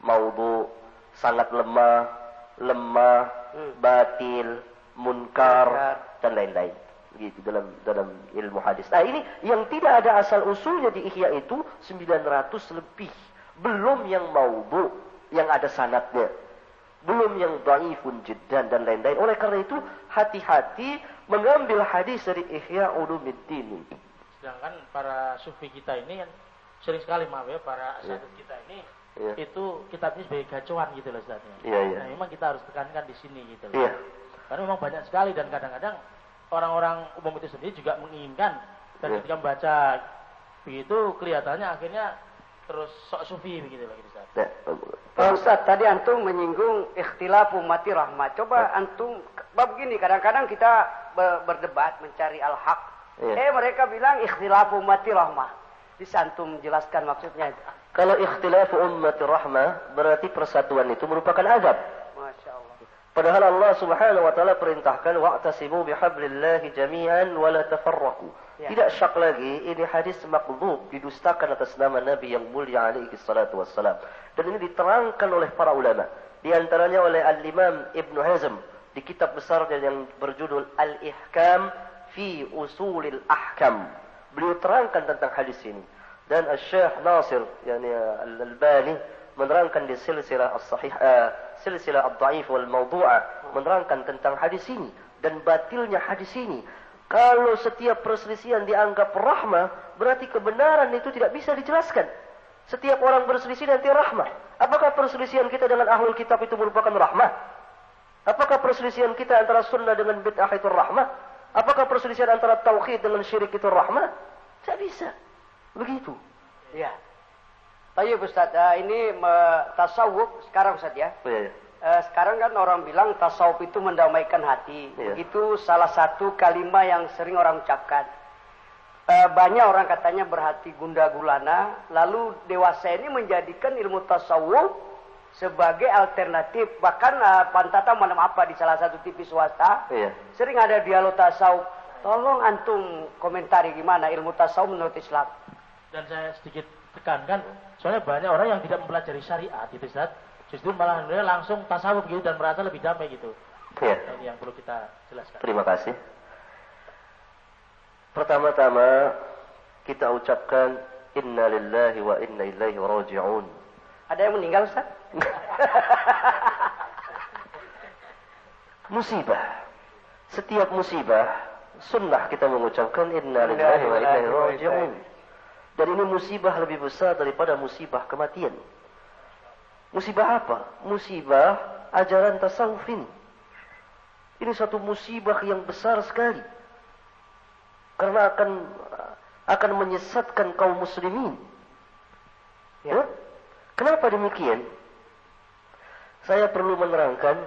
Maudhu, sangat lemah, lemah, hmm. batil, munkar, dan lain-lain. Gitu dalam dalam ilmu hadis. Nah, ini yang tidak ada asal usulnya di Ihya itu 900 lebih. Belum yang maudhu, yang ada sanatnya belum yang dhaifun jiddan dan lain-lain. Oleh karena itu, hati-hati mengambil hadis dari Ihya Ulumuddin. Sedangkan para sufi kita ini kan sering sekali maaf ya para ya. kita ini ya. itu kitabnya sebagai gacuan gitu loh Ustaz. Ya, ya. Nah, memang kita harus tekankan di sini gitu loh. Ya. Karena memang banyak sekali dan kadang-kadang orang-orang umum itu sendiri juga menginginkan dan ya. ketika membaca begitu kelihatannya akhirnya terus sok sufi begitu lagi Ustaz. Nah, Pak Ustaz, tadi antum menyinggung ikhtilaf umati rahmat. Coba nah. antum bab begini, kadang-kadang kita berdebat mencari al-haq. Yeah. Eh mereka bilang ikhtilaf umati rahmah. Bisa antum jelaskan maksudnya itu. Kalau ikhtilaf umati rahmah berarti persatuan itu merupakan adab. Padahal Allah Subhanahu wa taala perintahkan wa'tasimu bihablillahi jami'an wa la tafarraqu. Ya. Tidak syak lagi ini hadis makdzub didustakan atas nama Nabi yang mulia alaihi salatu wassalam. Dan ini diterangkan oleh para ulama. Di antaranya oleh Al-Imam Ibn Hazm di kitab besarnya yang berjudul Al-Ihkam fi Usulil Ahkam. Beliau terangkan tentang hadis ini. Dan Al-Syekh Nasir yani Al-Albani menerangkan di silsilah as-sahih uh, silsilah ad-dhaif wal mawdu'ah menerangkan tentang hadis ini dan batilnya hadis ini kalau setiap perselisihan dianggap rahmah, berarti kebenaran itu tidak bisa dijelaskan. Setiap orang berselisih nanti rahmah. Apakah perselisihan kita dengan ahlul kitab itu merupakan rahmah? Apakah perselisihan kita antara sunnah dengan bid'ah itu rahmah? Apakah perselisihan antara tauhid dengan syirik itu rahmah? Tidak bisa. Begitu. Ya. Tapi Ustaz, uh, ini tasawuf sekarang Ustaz ya. Ya, ya. Eh, sekarang kan orang bilang tasawuf itu mendamaikan hati. Yeah. Itu salah satu kalimat yang sering orang ucapkan. Eh, banyak orang katanya berhati gunda gulana. Lalu dewasa ini menjadikan ilmu tasawuf sebagai alternatif. Bahkan uh, pantata malam apa di salah satu TV swasta. Yeah. Sering ada dialog tasawuf. Tolong antum komentari gimana ilmu tasawuf menurut Islam. Dan saya sedikit tekankan, soalnya banyak orang yang tidak mempelajari syariat, itu Ustaz Justru malah langsung tasawuf gitu dan merasa lebih damai gitu. Ya. Nah, ini yang perlu kita jelaskan. Terima kasih. Pertama-tama kita ucapkan inna lillahi wa inna ilaihi raji'un. Ada yang meninggal Ustaz? *laughs* musibah. Setiap musibah sunnah kita mengucapkan inna lillahi wa inna ilaihi raji'un. Dan ini musibah lebih besar daripada musibah kematian. Musibah apa? Musibah ajaran tasawuf ini. Ini satu musibah yang besar sekali. Karena akan akan menyesatkan kaum muslimin. Ya. Kenapa demikian? Saya perlu menerangkan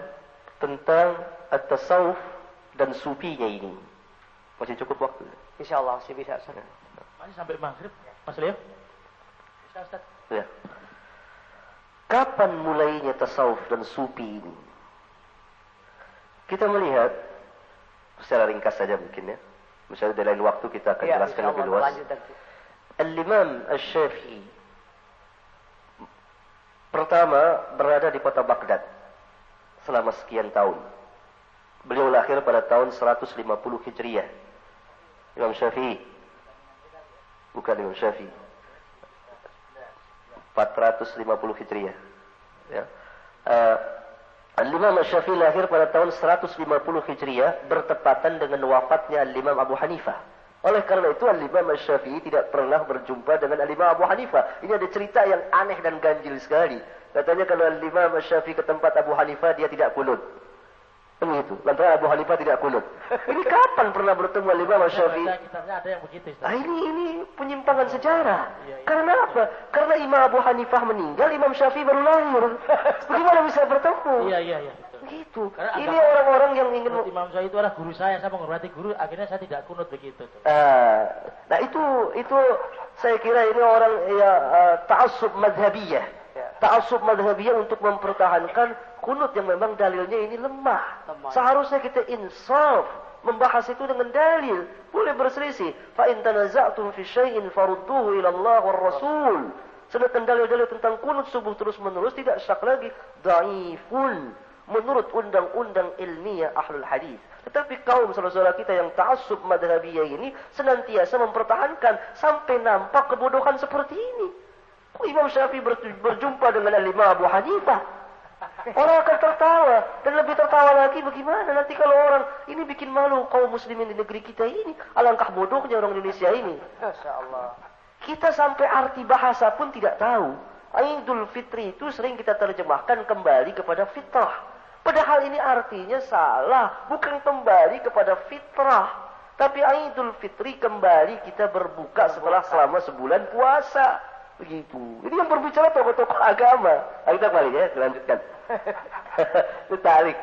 tentang at-tasawuf dan sufinya ini. Masih cukup waktu? Insya Allah masih bisa. Masih sampai maghrib, Mas Leo? Bisa, Ustaz? Ya. Kapan mulainya tasawuf dan sufi ini? Kita melihat secara ringkas saja mungkin ya. Misalnya di lain waktu kita akan ya, jelaskan lebih luas. Al-Imam Al-Syafi'i pertama berada di kota Baghdad selama sekian tahun. Beliau lahir pada tahun 150 Hijriah. Imam Syafi'i. Bukan Imam Syafi'i. 450 Hijriah. Ya. Uh, Al-Imam Syafi'i lahir pada tahun 150 Hijriah bertepatan dengan wafatnya Al-Imam Abu Hanifah. Oleh karena itu Al-Imam Syafi'i tidak pernah berjumpa dengan Al-Imam Abu Hanifah. Ini ada cerita yang aneh dan ganjil sekali. Katanya kalau Al-Imam Syafi'i ke tempat Abu Hanifah dia tidak kunut. Begitu. Lantaran Abu Hanifah tidak kunut. *laughs* Ini kapan pernah bertemu Imam Syafi'i? ada yang begitu. Ah, ini ini penyimpangan sejarah. Iya, iya. Karena apa? Karena Imam Abu Hanifah meninggal, Imam Syafi'i baru lahir. *laughs* Bagaimana bisa bertemu? Iya, iya, iya. Begitu. ini orang-orang yang ingin Imam Syafi'i itu adalah guru saya, saya menghormati guru, akhirnya saya tidak kunut begitu. Uh, nah itu itu saya kira ini orang ya uh, ta'assub madhabiyah. Ya. Ta'assub madhabiyah untuk mempertahankan kunut yang memang dalilnya ini lemah. lemah. Seharusnya kita insaf membahas itu dengan dalil. Boleh berselisih. Fa in tanaza'tum fi syai'in farudduhu ila Allah war Rasul. Sedangkan dalil-dalil tentang kunut subuh terus-menerus tidak syak lagi dhaifun menurut undang-undang ilmiah ahlul hadis. Tetapi kaum saudara-saudara kita yang ta'assub madhabiyah ini senantiasa mempertahankan sampai nampak kebodohan seperti ini. Imam Syafi'i berjumpa dengan Imam Abu Hanifah. Orang akan tertawa dan lebih tertawa lagi bagaimana nanti kalau orang ini bikin malu kaum muslimin di negeri kita ini. Alangkah bodohnya orang Indonesia ini. Allah. Kita sampai arti bahasa pun tidak tahu. Idul Fitri itu sering kita terjemahkan kembali kepada fitrah. Padahal ini artinya salah, bukan kembali kepada fitrah. Tapi Idul Fitri kembali kita berbuka setelah selama sebulan puasa. Begitu. Ini yang berbicara tokoh-tokoh agama. Ayo kita kembali ya, dilanjutkan. *laughs* Itu tarik.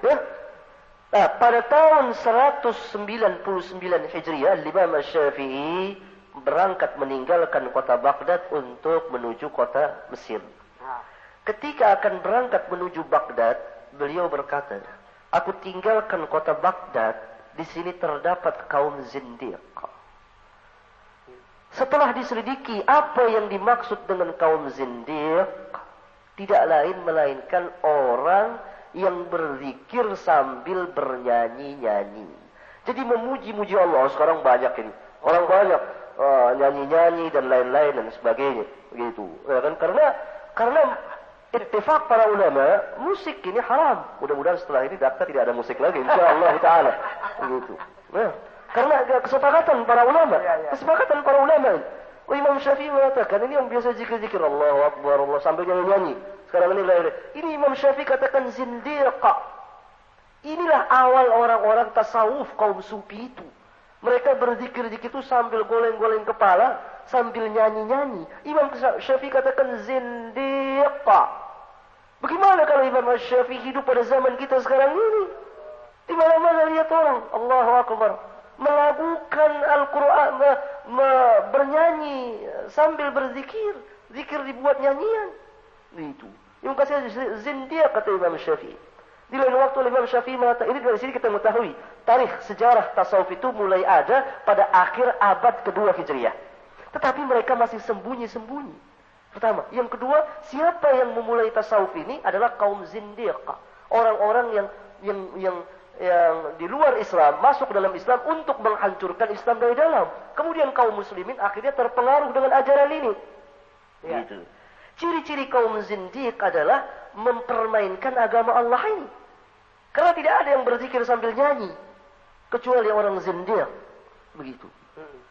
Ya. Nah, pada tahun 199 Hijriah, Imam Syafi'i berangkat meninggalkan kota Baghdad untuk menuju kota Mesir. Nah. Ketika akan berangkat menuju Baghdad, beliau berkata, Aku tinggalkan kota Baghdad, di sini terdapat kaum zindiq. Setelah diselidiki apa yang dimaksud dengan kaum zindiq, tidak lain melainkan orang yang berzikir sambil bernyanyi-nyanyi. Jadi memuji-muji Allah sekarang banyak ini. Orang banyak uh, nyanyi-nyanyi dan lain-lain dan sebagainya. Begitu. Ya kan? Karena karena ittifaq para ulama musik ini haram. Mudah-mudahan setelah ini daftar tidak ada musik lagi insyaallah taala. Begitu. Nah, karena kesepakatan para ulama, ya, ya. kesepakatan para ulama. Oh, Imam Syafi'i mengatakan ini yang biasa zikir-zikir Allah Akbar Allah sambil nyanyi-nyanyi. Sekarang ini lain. Ini Imam Syafi'i katakan zindiqa. Inilah awal orang-orang tasawuf kaum sufi itu. Mereka berzikir-zikir itu sambil goleng-goleng kepala, sambil nyanyi-nyanyi. Imam Syafi'i katakan zindiqa. Bagaimana kalau Imam Syafi'i hidup pada zaman kita sekarang ini? Di mana-mana lihat orang, Allahu Akbar, melakukan Al-Quran, bernyanyi sambil berzikir. Zikir dibuat nyanyian. Itu. Yang kasih zindia kata Imam Syafi'i. Di lain waktu Imam Syafi'i mengatakan, ini dari sini kita mengetahui. Tarikh sejarah tasawuf itu mulai ada pada akhir abad kedua Hijriah. Tetapi mereka masih sembunyi-sembunyi. Pertama. Yang kedua, siapa yang memulai tasawuf ini adalah kaum zindiq. Orang-orang yang yang yang yang di luar Islam masuk dalam Islam untuk menghancurkan Islam dari dalam. Kemudian kaum muslimin akhirnya terpengaruh dengan ajaran ini. Ya. Gitu. Ciri-ciri kaum zindiq adalah mempermainkan agama Allah ini. Karena tidak ada yang berzikir sambil nyanyi. Kecuali orang zindiq. Begitu.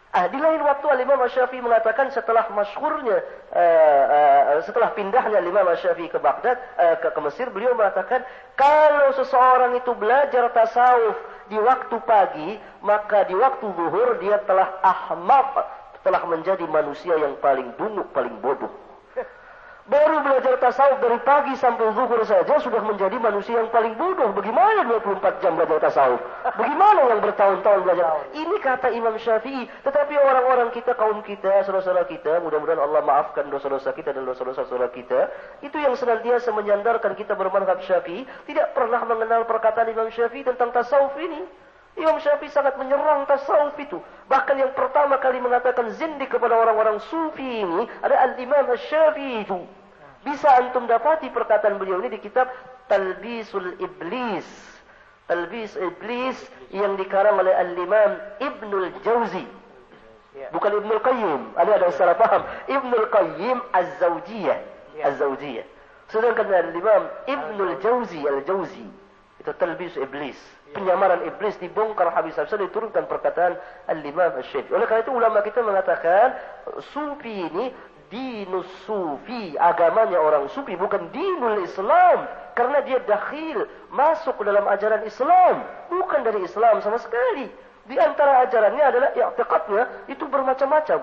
Ah, di lain waktu Imam Syafi'i mengatakan setelah masyhurnya uh, uh, setelah pindahnya Imam Syafi'i ke Baghdad uh, ke, ke Mesir beliau mengatakan kalau seseorang itu belajar tasawuf di waktu pagi maka di waktu zuhur dia telah ahmaq telah menjadi manusia yang paling dungu paling bodoh Baru belajar tasawuf dari pagi sampai zuhur saja sudah menjadi manusia yang paling bodoh. Bagaimana 24 jam belajar tasawuf? Bagaimana yang bertahun-tahun belajar? Ini kata Imam Syafi'i. Tetapi orang-orang kita, kaum kita, saudara-saudara kita, mudah-mudahan Allah maafkan dosa-dosa kita dan dosa-dosa saudara kita. Itu yang senantiasa menyandarkan kita bermanhaj Syafi'i. Tidak pernah mengenal perkataan Imam Syafi'i tentang tasawuf ini. Imam Syafi'i sangat menyerang tasawuf itu. Bahkan yang pertama kali mengatakan zindik kepada orang-orang sufi ini adalah Al-Imam Syafi'i itu. Bisa antum dapati perkataan beliau ini di kitab Talbisul Iblis. Talbis Iblis yang dikarang oleh Al-Imam Ibnul Jauzi. Ya. Bukan Ibnul Qayyim. Ada ada salah paham. Ibnul Qayyim Az-Zawjiyah. Ya. Az-Zawjiyah. Sedangkan Al-Imam Ibnul Jauzi Al-Jauzi. Itu Talbis Iblis. Ya. Penyamaran iblis dibongkar habis habis diturunkan perkataan Al-Imam Al-Syafi'i. Oleh karena itu ulama kita mengatakan sufi ini dinus sufi, agamanya orang sufi bukan dinul Islam karena dia dakhil masuk ke dalam ajaran Islam, bukan dari Islam sama sekali. Di antara ajarannya adalah i'tiqadnya itu bermacam-macam.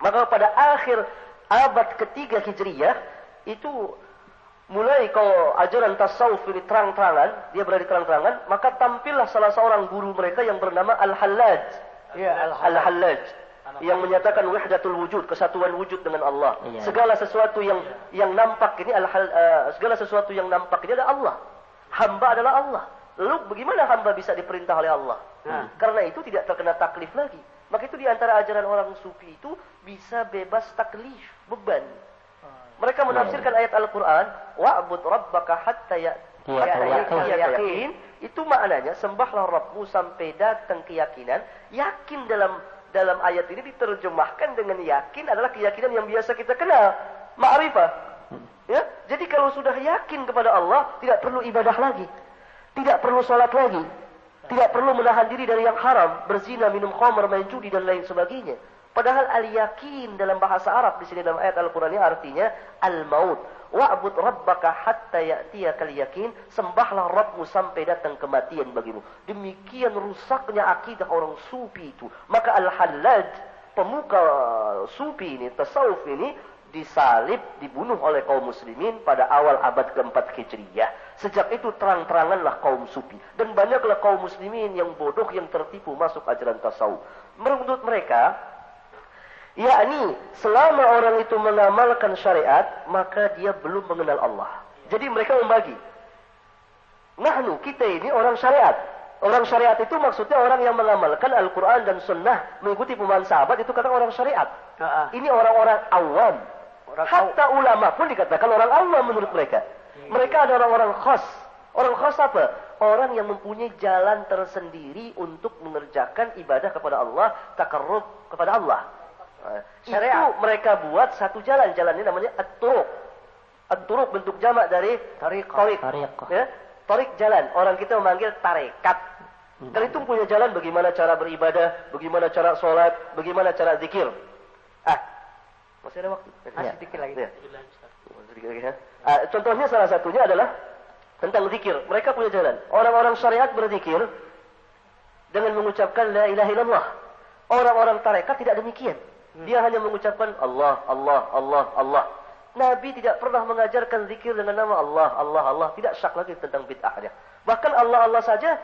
Maka pada akhir abad ketiga Hijriyah itu mulai kalau ajaran tasawuf ini terang-terangan, dia berada di terang-terangan, maka tampillah salah seorang guru mereka yang bernama Al-Hallaj. Ya, Al-Hallaj. Al-Hallaj yang menyatakan wahdatul wujud, kesatuan wujud dengan Allah. Iya. Segala sesuatu yang iya. yang nampak ini adalah uh, segala sesuatu yang nampak ini adalah Allah. Hamba adalah Allah. Lalu bagaimana hamba bisa diperintah oleh Allah? Hmm. Karena itu tidak terkena taklif lagi. Maka itu di antara ajaran orang sufi itu bisa bebas taklif, beban. Hmm. Mereka menafsirkan ayat Al-Qur'an, wa'bud rabbaka hatta ya yakin. Itu maknanya sembahlah Rabbmu sampai datang keyakinan, yakin dalam dalam ayat ini diterjemahkan dengan yakin adalah keyakinan yang biasa kita kenal. Ma'rifah. Ya? Jadi kalau sudah yakin kepada Allah, tidak perlu ibadah lagi. Tidak perlu sholat lagi. Tidak perlu menahan diri dari yang haram, berzina, minum khamr, main judi dan lain sebagainya. Padahal al-yakin dalam bahasa Arab di sini dalam ayat Al-Qur'an ini artinya al-maut. Wa'bud rabbaka hatta ya'tiyakal yakin. Sembahlah Rabbmu sampai datang kematian bagimu. Demikian rusaknya akidah orang sufi itu. Maka Al-Hallaj pemuka sufi ini, tasawuf ini disalib, dibunuh oleh kaum muslimin pada awal abad keempat Hijriyah. Sejak itu terang-teranganlah kaum sufi. Dan banyaklah kaum muslimin yang bodoh yang tertipu masuk ajaran tasawuf. Menurut mereka, yakni selama orang itu mengamalkan syariat, maka dia belum mengenal Allah. Jadi mereka membagi. Nahnu, kita ini orang syariat. Orang syariat itu maksudnya orang yang mengamalkan Al-Quran dan Sunnah mengikuti pemahaman sahabat itu kata orang syariat. Uh-uh. Ini orang-orang awam. Orang Hatta aw... ulama pun dikatakan orang awam menurut mereka. Hmm. Mereka ada orang-orang khas. Orang khas apa? Orang yang mempunyai jalan tersendiri untuk mengerjakan ibadah kepada Allah, takarrub kepada Allah. Nah, syariat. Itu mereka buat satu jalan. Jalan ini namanya at-turuq. At-turuq bentuk jamak dari tariq. Tariq. Ya? Tarik jalan. Orang kita memanggil tarekat. Hmm. Itu punya jalan bagaimana cara beribadah, bagaimana cara sholat, bagaimana cara zikir. Ah, masih ada waktu? Masih sedikit lagi. Ya. Sedikit lagi ya. Ah, contohnya salah satunya adalah tentang zikir. Mereka punya jalan. Orang-orang syariat berzikir dengan mengucapkan la ilaha illallah. Orang-orang tarekat tidak demikian. Dia hanya mengucapkan Allah, Allah, Allah, Allah. Nabi tidak pernah mengajarkan zikir dengan nama Allah, Allah, Allah. Tidak syak lagi tentang bid'ahnya. Bahkan Allah, Allah saja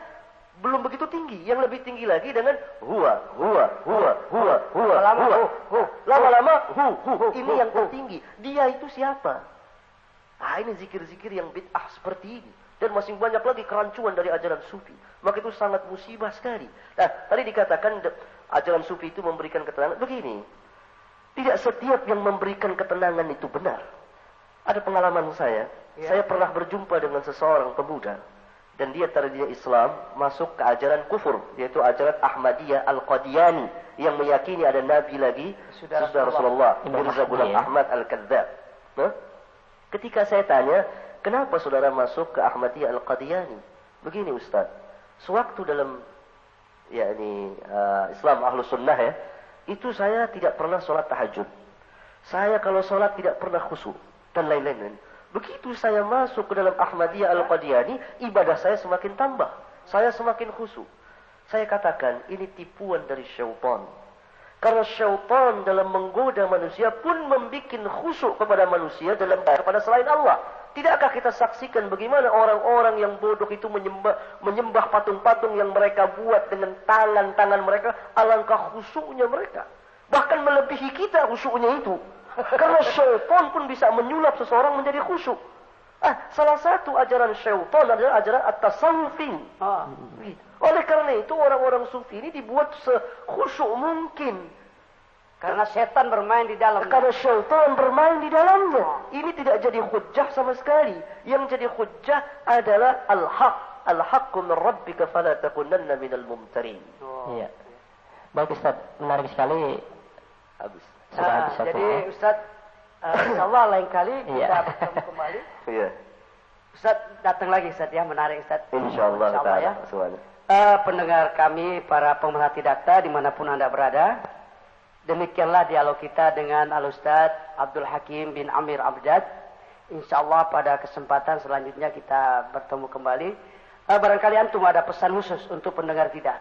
belum begitu tinggi. Yang lebih tinggi lagi dengan huwa, huwa, huwa, huwa, huwa, lama-lama, hu, hu, hu. Ini yang tertinggi. Dia itu siapa? Ah, ini zikir-zikir yang bid'ah seperti ini. Dan masih banyak lagi kerancuan dari ajaran sufi. Maka itu sangat musibah sekali. Nah, tadi dikatakan ajaran sufi itu memberikan keterangan. Begini, tidak setiap yang memberikan ketenangan itu benar. Ada pengalaman saya. Ya. Saya pernah berjumpa dengan seseorang pemuda. Dan dia tadinya Islam masuk ke ajaran kufur. Yaitu ajaran Ahmadiyah Al-Qadiani. Yang meyakini ada Nabi lagi. Sudah Rasulullah. Mirza Ghulam Ahmad Al-Kadzab. Nah? Ketika saya tanya, kenapa saudara masuk ke Ahmadiyah Al-Qadiani? Begini Ustaz. Sewaktu dalam ya ini uh, Islam Ahlus Sunnah ya itu saya tidak pernah sholat tahajud. Saya kalau sholat tidak pernah khusyuk dan lain-lain. Begitu saya masuk ke dalam Ahmadiyah Al-Qadiani, ibadah saya semakin tambah. Saya semakin khusyuk. Saya katakan ini tipuan dari syaitan. Karena syaitan dalam menggoda manusia pun membuat khusyuk kepada manusia dalam kepada selain Allah. Tidakkah kita saksikan bagaimana orang-orang yang bodoh itu menyembah menyembah patung-patung yang mereka buat dengan tangan-tangan mereka, alangkah khusyuknya mereka. Bahkan melebihi kita khusyuknya itu. *laughs* Karena syaitan pun bisa menyulap seseorang menjadi khusyuk. Ah, salah satu ajaran syaitan adalah ajaran at-tasawufin. Ah. Oleh karena itu orang-orang sufi ini dibuat sekhusyuk mungkin karena setan bermain di dalam. Karena syaitan bermain di dalamnya. Ini tidak jadi hujah sama sekali. Yang jadi hujah adalah al-haq. Al-haqqu min rabbika fala takunanna minal mumtarin. Oh. Iya. Baik Ustaz, menarik sekali. Habis. Sudah habis jadi Ustaz, uh, insyaAllah lain kali iya. kita bertemu kembali. *laughs* Iya. Ustaz datang lagi Ustaz ya, menarik Ustaz. InsyaAllah. InsyaAllah ya. Uh, pendengar kami, para pemerhati data di mana pun Anda berada. Demikianlah dialog kita dengan Al-Ustaz Abdul Hakim bin Amir Abdad. Insya Allah pada kesempatan selanjutnya kita bertemu kembali. Uh, barangkali antum ada pesan khusus untuk pendengar kita.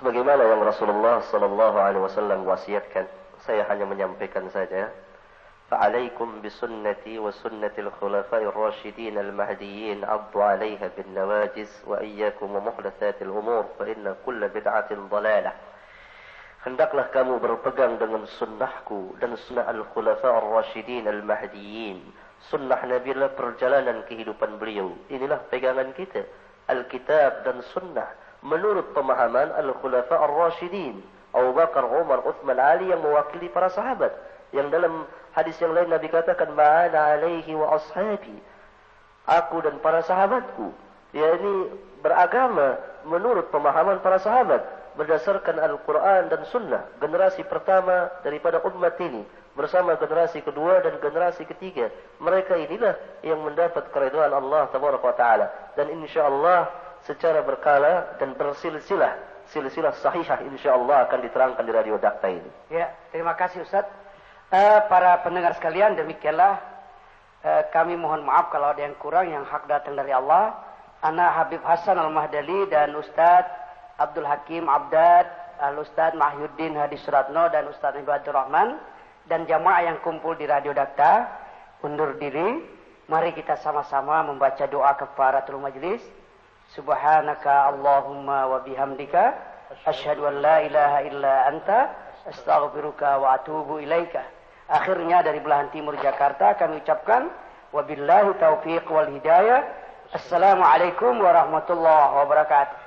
Sebagaimana yang Rasulullah Sallallahu Alaihi Wasallam wasiatkan, saya hanya menyampaikan saja. فعليكم بسنتي وسنة الخلفاء الراشدين المهديين عضوا عليها بالنواجس وإياكم ومحدثات الأمور فإن كل بدعة ضلالة Hendaklah kamu berpegang dengan sunnahku dan sunnah al-khulafa ar-rasyidin al-mahdiyin. Sunnah Nabi adalah perjalanan kehidupan beliau. Inilah pegangan kita. Al-kitab dan sunnah. Menurut pemahaman al-khulafa ar-rasyidin. Abu Bakar, Umar, Uthman, Ali yang mewakili para sahabat. Yang dalam hadis yang lain Nabi katakan, Ma'ana alaihi wa ashabi. Aku dan para sahabatku. Ya ini beragama menurut pemahaman para sahabat berdasarkan Al-Quran dan Sunnah generasi pertama daripada umat ini bersama generasi kedua dan generasi ketiga mereka inilah yang mendapat keridhaan Allah Taala. Dan insya Allah secara berkala dan bersilsilah silsilah sahihah insya Allah akan diterangkan di radio Dakta ini. Ya terima kasih Ustaz. Uh, para pendengar sekalian demikianlah uh, kami mohon maaf kalau ada yang kurang yang hak datang dari Allah. Anak Habib Hasan Al-Mahdali dan Ustadz Abdul Hakim Abdad Al-Ustaz Mahyuddin Hadi Suratno dan Ustaz Ibadur Rahman dan jamaah yang kumpul di Radio Dakta undur diri. Mari kita sama-sama membaca doa kefaratul majlis. Subhanaka Allahumma wa bihamdika asyhadu an la ilaha illa anta astaghfiruka wa atubu ilaika. Akhirnya dari belahan timur Jakarta kami ucapkan wabillahi taufiq wal hidayah. Assalamualaikum warahmatullahi wabarakatuh.